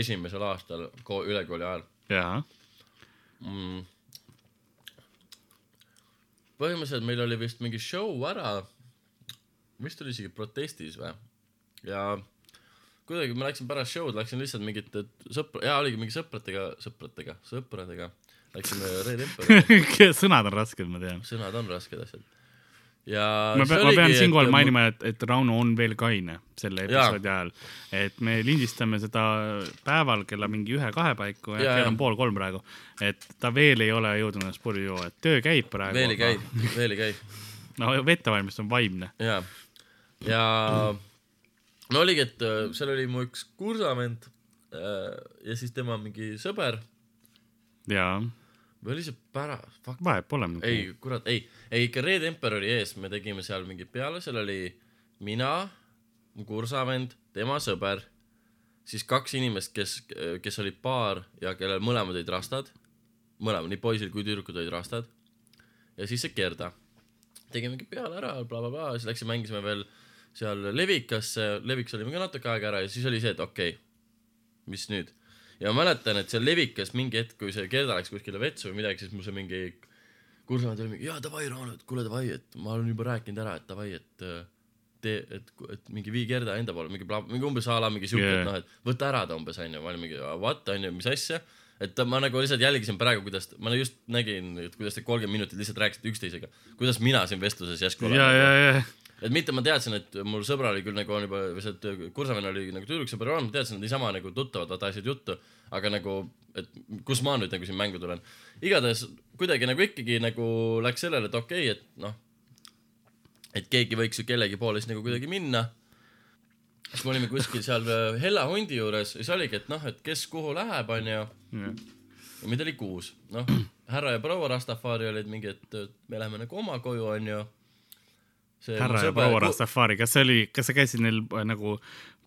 S3: esimesel aastal ko-, ülikooli ajal
S2: jah,
S3: mm.. põhimõtteliselt meil oli vist mingi show ära, vist oli isegi protestis või, ja kuidagi ma läksin pärast show'd, läksin lihtsalt mingit sõpra, jaa oligi mingi sõpradega, sõpradega, sõpradega, läksime Red Empori'i,
S2: sõnad on rasked, ma tean.
S3: sõnad on rasked asjad. ja
S2: ma
S3: see
S2: pean, ma
S3: oligi,
S2: pean siinkohal mainima, et, et Rauno on veel kaine selle episoodi ajal. et me lindistame seda päeval kella mingi ühe-kahe paiku ja kell on pool kolm praegu. et ta veel ei ole jõudnud ennast purju juua, et töö käib praegu.
S3: veel ei käi, veel ei käi
S2: no vette valmistus on vaimne.
S3: jaa, ja no oligi, et äh, seal oli mu üks kursavend äh, ja siis tema mingi sõber.
S2: Jaa,
S3: või oli see pära-, fuck,
S2: vahet pole.
S3: ei, kurat, ei, ei ikka Red Emperori ees. Me tegime seal mingi peale, seal oli mina, mu kursavend, tema sõber, siis kaks inimest, kes, kes olid paar ja kellel mõlemad olid rastad, mõlemad, nii poisil kui tüdrukud olid rastad. ja siis see Gerda, tegimegi peale ära bla,, blablabla, siis läksime mängisime veel seal Levikasse, Levikas olime ka natuke aega ära ja siis oli see, et okei okay,, mis nüüd ja ma mäletan, et seal Levikas mingi hetk, kui see Gerda läks kuskile vetsu või midagi, siis mul see mingi kursavend oli mingi, jaa davai, Rauno, et kuule davai, et ma olen juba rääkinud ära, et davai, et äh, tee, et, et mingi vii Gerda enda poole, mingi bla-, mingi umbes a la mingi siuke yeah., et noh, et võta ära ta umbes onju, ma olin mingi what onju, mis asja. et ma nagu lihtsalt jälgisin praegu, kuidas, ma just nägin, et kuidas te kolmkümmend minutit lihtsalt rääkisite üksteisega, kuidas mina siin vestluses järsku
S2: ja, ja,
S3: et mitte ma teadsin, et mul sõbral oli küll nagu on juba, või see kursavenn oli nagu tüdruksõber olemas, ma teadsin, et niisama nagu tuttavad vaata asjad juttu, aga nagu, et kus ma nüüd nagu siin mängu tulen. igatahes kuidagi nagu ikkagi nagu läks sellele, et okei okay,, et noh, et keegi võiks ju kellegi poole siis nagu kuidagi minna. siis me olime kuskil seal äh, Hella hundi juures ja siis oligi, et noh, et kes kuhu läheb, onju.
S2: ja.
S3: ja meid oli kuus, noh, härra ja proua Rastafari olid mingi, et me läheme nagu oma koju, onju.
S2: Härra ja proua. Rastafari, kas see oli, kas sa käisid neil äh, nagu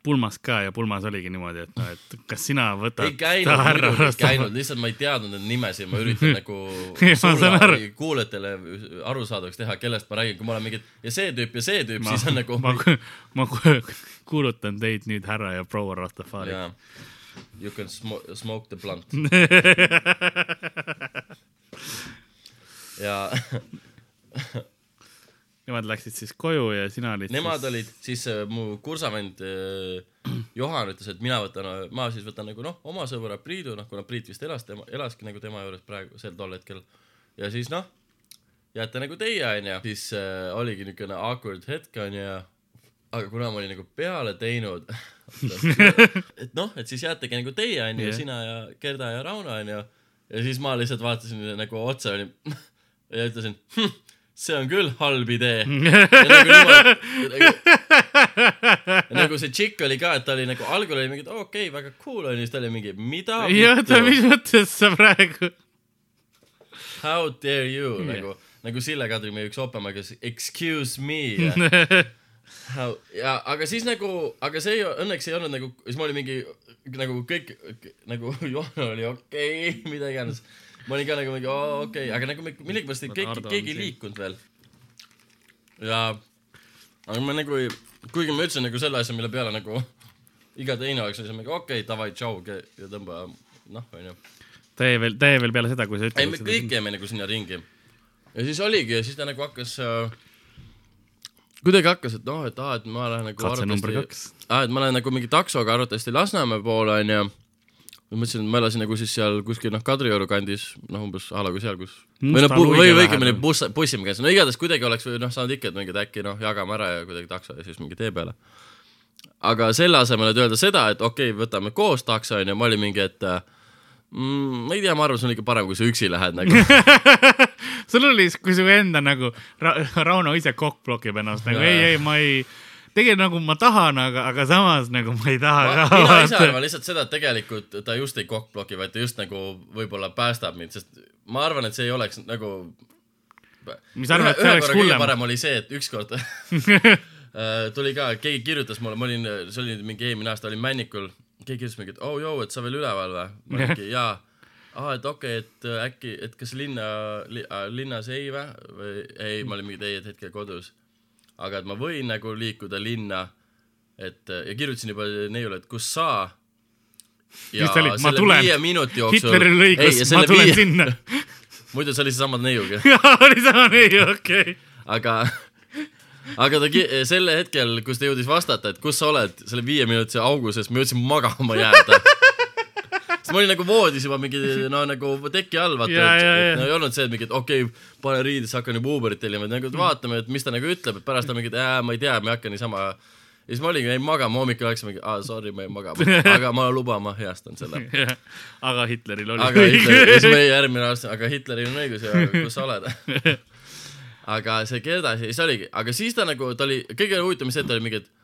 S2: pulmas ka ja pulmas oligi niimoodi, et noh, et kas sina võtad
S3: ei käinud, muidugi ei käinud, lihtsalt ma ei teadnud neid nimesid, ma üritan nagu sulle kuulajatele arusaadavaks teha, kellest ma räägin, kui ma olen mingi ja see tüüp ja see tüüp, siis on nagu
S2: ma, ma ku- kuulutan teid nüüd härra ja proua Rastafari.
S3: jaa, you can smo- smoke the blunt. ja
S2: Nemad läksid siis koju ja sina olid
S3: Nemad
S2: siis...
S3: olid, siis äh, mu kursavend äh, Johan ütles, et mina võtan, ma siis võtan nagu noh, oma sõbra Priidu, noh kuna Priit vist elas tema, elaski nagu tema juures praegu sel tol hetkel. ja siis noh, jääte nagu teie onju, siis äh, oligi niukene awkward hetk onju ja aga kuna ma olin nagu peale teinud, et noh, et siis jäätegi nagu teie onju yeah., sina ja Gerda ja Rauno onju. ja siis ma lihtsalt vaatasin nagu otsa olin ja ütlesin, see on küll halb idee. nagu nagu, nagu see tšikk oli ka, et ta oli nagu algul oli mingi, okei okay,, väga cool onju, siis ta oli mingi, mida
S2: ja oota, mis mõttes sa praegu?
S3: how dare you
S2: Jah.
S3: nagu, nagu Sille Kadri, meie üks opema, kes excuse me How, ja aga siis nagu, aga see ei, õnneks ei olnud nagu, siis ma olin mingi nagu kõik nagu Johanna oli okei okay,, mida iganes. Ma olin ka nagu mingi oo, okei okay., aga nagu millegipärast keegi
S2: on
S3: keegi ei liikunud veel. ja, aga ma nagu kuigi ma ütlesin nagu selle asja, mille peale nagu iga teine oleks siis mingi okei okay,, davai, tšau ja tõmba noh, onju.
S2: tee veel, tee veel peale seda, kui sa
S3: ei, me
S2: ütled
S3: kõik jäime nagu sinna ringi. ja siis oligi ja siis ta nagu hakkas äh,, kuidagi hakkas, et noh, et aa, et ma lähen nagu
S2: katse number kaks.
S3: aa, et ma lähen nagu mingi taksoga arvatavasti Lasnamäe poole onju. Ma mõtlesin, et ma elasin nagu siis seal kuskil noh, Kadrioru kandis, noh umbes a la kui seal, kus noh,
S2: Musta
S3: või
S2: luige
S3: või õigemini buss, bussiga käisin, no igatahes kuidagi oleks või noh, saanud ikka, et mingi et äkki noh, jagame ära ja kuidagi takso ja siis mingi tee peale. aga selle asemel, et öelda seda, et okei okay,, võtame koos takso onju, ma olin mingi, et äh, mm, ma ei tea, ma arvan, see on ikka parem, kui sa üksi lähed nagu.
S2: sul oli, kui su enda nagu Ra, Rauno ise kokk blokib ennast nagu ei, ei, ma ei, tegelikult nagu ma tahan, aga, aga samas nagu ma ei taha ka.
S3: mina ise arvan lihtsalt seda, et tegelikult ta just ei kokkbloki, vaid ta just nagu võib-olla päästab mind, sest ma arvan, et see ei oleks nagu.
S2: mis arvad, et see oleks hullem?
S3: parem oli see, et ükskord äh, tuli ka, keegi kirjutas mulle, ma olin, see oli mingi eelmine aasta, olin Männikul, keegi kirjutas mingi, et oh joo, et sa veel üleval või? ma mingi jaa. aa, et okei okay,, et äh, äkki, et kas linna li,, linnas ei või? või ei, ma olin mingi teie hetkel kodus. Aga et ma võin nagu liikuda linna, et äh, ja kirjutasin juba neiule, et kus sa.
S2: ta oli, tulen
S3: viie. minuti jooksul.
S2: Hitleril oli õigus, ma tulen sinna.
S3: muidu see oli seesama neiuga
S2: oli sama nii, okei.
S3: aga, aga ta selle hetkel, kus ta jõudis vastata, et kus sa oled selle viieminutise augu sees, ma jõudsin magama jääda. Ma olin nagu voodis juba mingi no nagu teki all, vaata,
S2: Ja,
S3: et,
S2: ja,
S3: et no ei olnud see, et mingi, et okei okay,, pane riidesse, hakkan juba Uberit tellima, et nagu vaatame, et mis ta nagu ütleb, et pärast ta mingi, et äh, ma ei tea, ma ei hakka niisama. ja siis ma olingi, jäin magama, hommikul läksin mingi, aa sorry, ma jäin magama, aga ma luban, ma heastan selle.
S2: aga Hitleril oli
S3: aga Hitler, ja siis meie järgmine aasta, aga Hitleril on õigus ja kus sa oled? aga see Gerda, siis oligi, aga siis ta nagu, ta oli, kõige huvitavam see, et ta oli mingi, et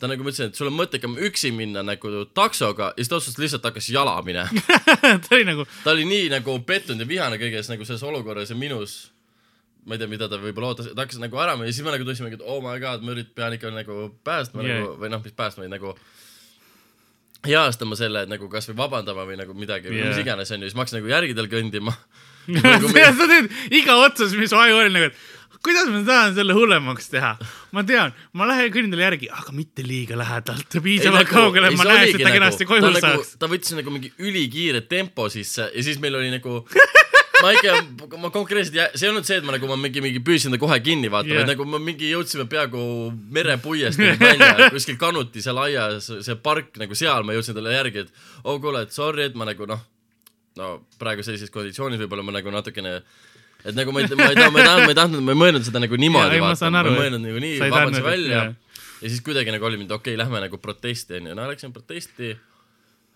S3: ta nagu ma ütlesin, et sul on mõttekam üksi minna nagu taksoga ja siis ta otsustas lihtsalt hakkas jala minema.
S2: ta oli nagu,
S3: ta oli nii nagu pettunud ja vihane kõiges nagu selles olukorras ja minus ma ei tea, mida ta võib-olla ootas, ta hakkas nagu ära minema ja siis me nagu tundsime, et oh my god, ma ürit-, pean ikka nagu päästma
S2: Yeah.
S3: nagu või noh, mis päästma, nagu heastama selle, et nagu kasvõi vabandama või nagu midagi yeah. Või mis iganes onju, siis ma hakkasin nagu järgi tal kõndima.
S2: sa sa teed iga otsus, mis aju oli nagu, et kuidas ma saan selle hullemaks teha. ma tean, ma lähen kõnnin talle järgi, aga mitte liiga lähedalt, piisavalt kaugele, et ma näeks, et ta kenasti koju
S3: ta nagu,
S2: saaks.
S3: ta võttis nagu mingi ülikiire tempo sisse ja siis meil oli nagu ma ikka, ma konkreetselt jää-, see ei olnud see, et ma nagu ma mingi, mingi püüdsin ta kohe kinni vaata yeah., vaid nagu me mingi jõudsime peaaegu merepuiest nagu välja, kuskil Kanuti seal aias, see park nagu seal ma jõudsin talle järgi, et oh kuule, et sorry, et ma nagu noh, no praegu sellises konditsioonis võib-olla ma nagu natukene et nagu ma ei, ma ei taha, ma ei tahtnud, ma ei tahtnud, ma ei mõelnud seda nagu niimoodi vaata, ma ei mõelnud nagu nii
S2: tahtnud,
S3: välja ja siis kuidagi nagu oli mind, okei okay,, lähme nagu protesti onju, no läksime protesti,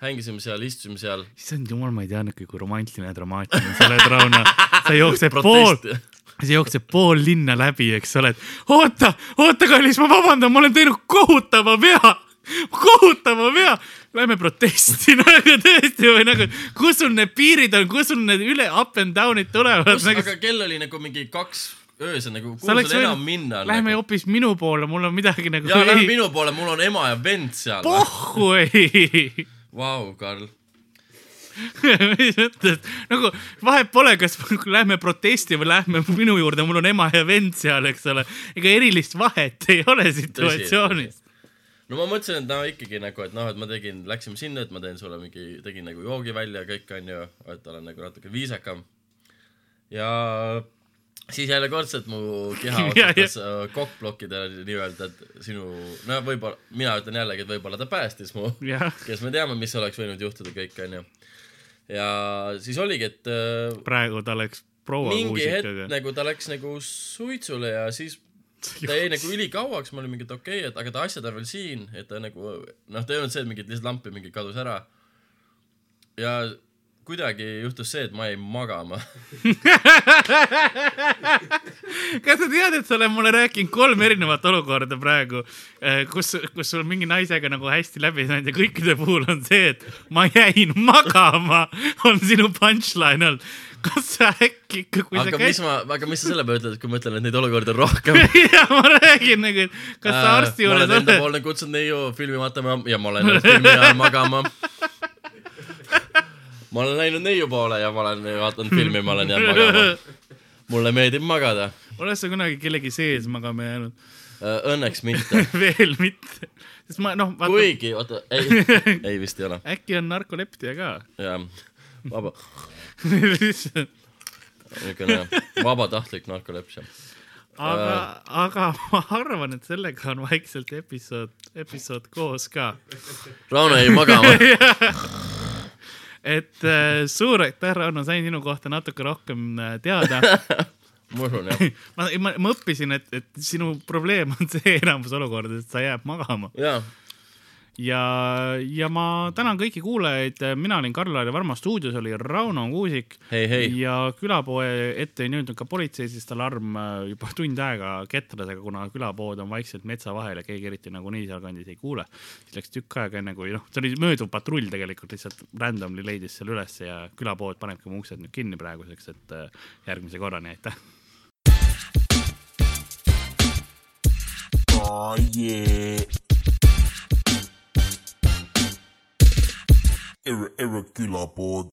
S3: hängisime seal, istusime seal.
S2: issand jumal, ma ei tea nüüd, kui romantiline ja dramaatiline sa oled, Rauno. sa jooksed pool, sa jooksed pool linna läbi, eks ole, et oota, oota, kallis, ma vabandan, ma olen teinud kohutava vea, kohutava vea. Lähme protesti nagu tõesti või nagu, kus sul need piirid on, kus sul need üle up and down'id tulevad nagu
S3: aga kell oli nagu mingi kaks öösel nagu, kuhu sul enam
S2: võinud-
S3: minna on
S2: Lähme
S3: nagu.
S2: hoopis minu poole, mul on midagi nagu.
S3: ja lähme minu poole, mul on ema ja vend seal.
S2: pohhu ei.
S3: Vau, Karl.
S2: mis mõttes, nagu vahet pole, kas lähme protesti või lähme minu juurde, mul on ema ja vend seal, eks ole. ega erilist vahet ei ole situatsioonis.
S3: No ma mõtlesin, et no ikkagi nagu, et noh, et ma tegin, läksime sinna, et ma teen sulle mingi, tegin nagu joogi välja kõik onju, et olen nagu natuke viisakam. ja siis järjekordselt mu keha
S2: Ja,
S3: otsustas äh, kokkblokkida nii-öelda, et sinu, no võib-olla, mina ütlen jällegi, et võib-olla ta päästis mu kes me teame, mis oleks võinud juhtuda kõik, onju. ja siis oligi, et äh,
S2: praegu ta läks proua
S3: mingi hetk
S2: muusikaga.
S3: nagu ta läks nagu suitsule ja siis ta jäi nagu ülikauaks, ma olin mingi, et okei okay,, et aga ta asjad on veel siin, et ta nagu noh, ta ei olnud see, et mingit lihtsalt lampi mingi kadus ära. ja kuidagi juhtus see, et ma jäin magama.
S2: kas sa tead, et sa oled mulle rääkinud kolm erinevat olukorda praegu, kus, kus sul mingi naisega nagu hästi läbi saanud ja kõikide puhul on see, et ma jäin magama, on sinu punchline olnud. kas sa äkki ikka, kui
S3: aga
S2: sa
S3: mis
S2: käid,
S3: ma, aga mis sa selle peale ütled, kui ma ütlen, et neid olukordi on rohkem?
S2: ja ma räägin nagu, et kas sa arsti
S3: ma
S2: juures
S3: olen enda
S2: oled,
S3: poole kutsunud neiu filmi vaatama ja ma olen filmi ajal magama. Ma olen läinud neiu poole ja ma olen vaadanud filmi, ma olen jäänud magama. mulle meeldib magada.
S2: oled sa kunagi kellegi sees magama jäänud?
S3: Õnneks mitte.
S2: veel mitte, sest ma noh, vaata,
S3: kuigi, oota, ei, ei vist ei ole.
S2: äkki on narkoleptia ka.
S3: jah, vaba,
S2: aga,
S3: niisugune vabatahtlik narkolepsia.
S2: aga ma arvan, et sellega on vaikselt episood, episood koos ka.
S3: Rauno jäi magama.
S2: Et äh, suur aitäh, Rauno, sain sinu kohta natuke rohkem äh, teada.
S3: ma usun jah.
S2: ma, ma, ma õppisin, et, et sinu probleem on see enamus olukordades, et sa jääd magama
S3: jaa,
S2: ja, ja ma tänan kõiki kuulajaid, mina olin Karl-Laari Varma stuudios oli Rauno Kuusik
S3: hei, hei.
S2: ja külapoe ette ei jõudnud ka politsei, sest alarm äh, juba tund aega ketras, aga kuna külapood on vaikselt metsa vahel ja keegi eriti nagunii sealkandis ei kuule, siis läks tükk aega enne kui noh, see oli mööduv patrull tegelikult lihtsalt randomly leidis selle ülesse ja külapood panebki oma uksed nüüd kinni praeguseks, et äh, järgmise korrani, aitäh.
S1: Oh yeah. Irregular board.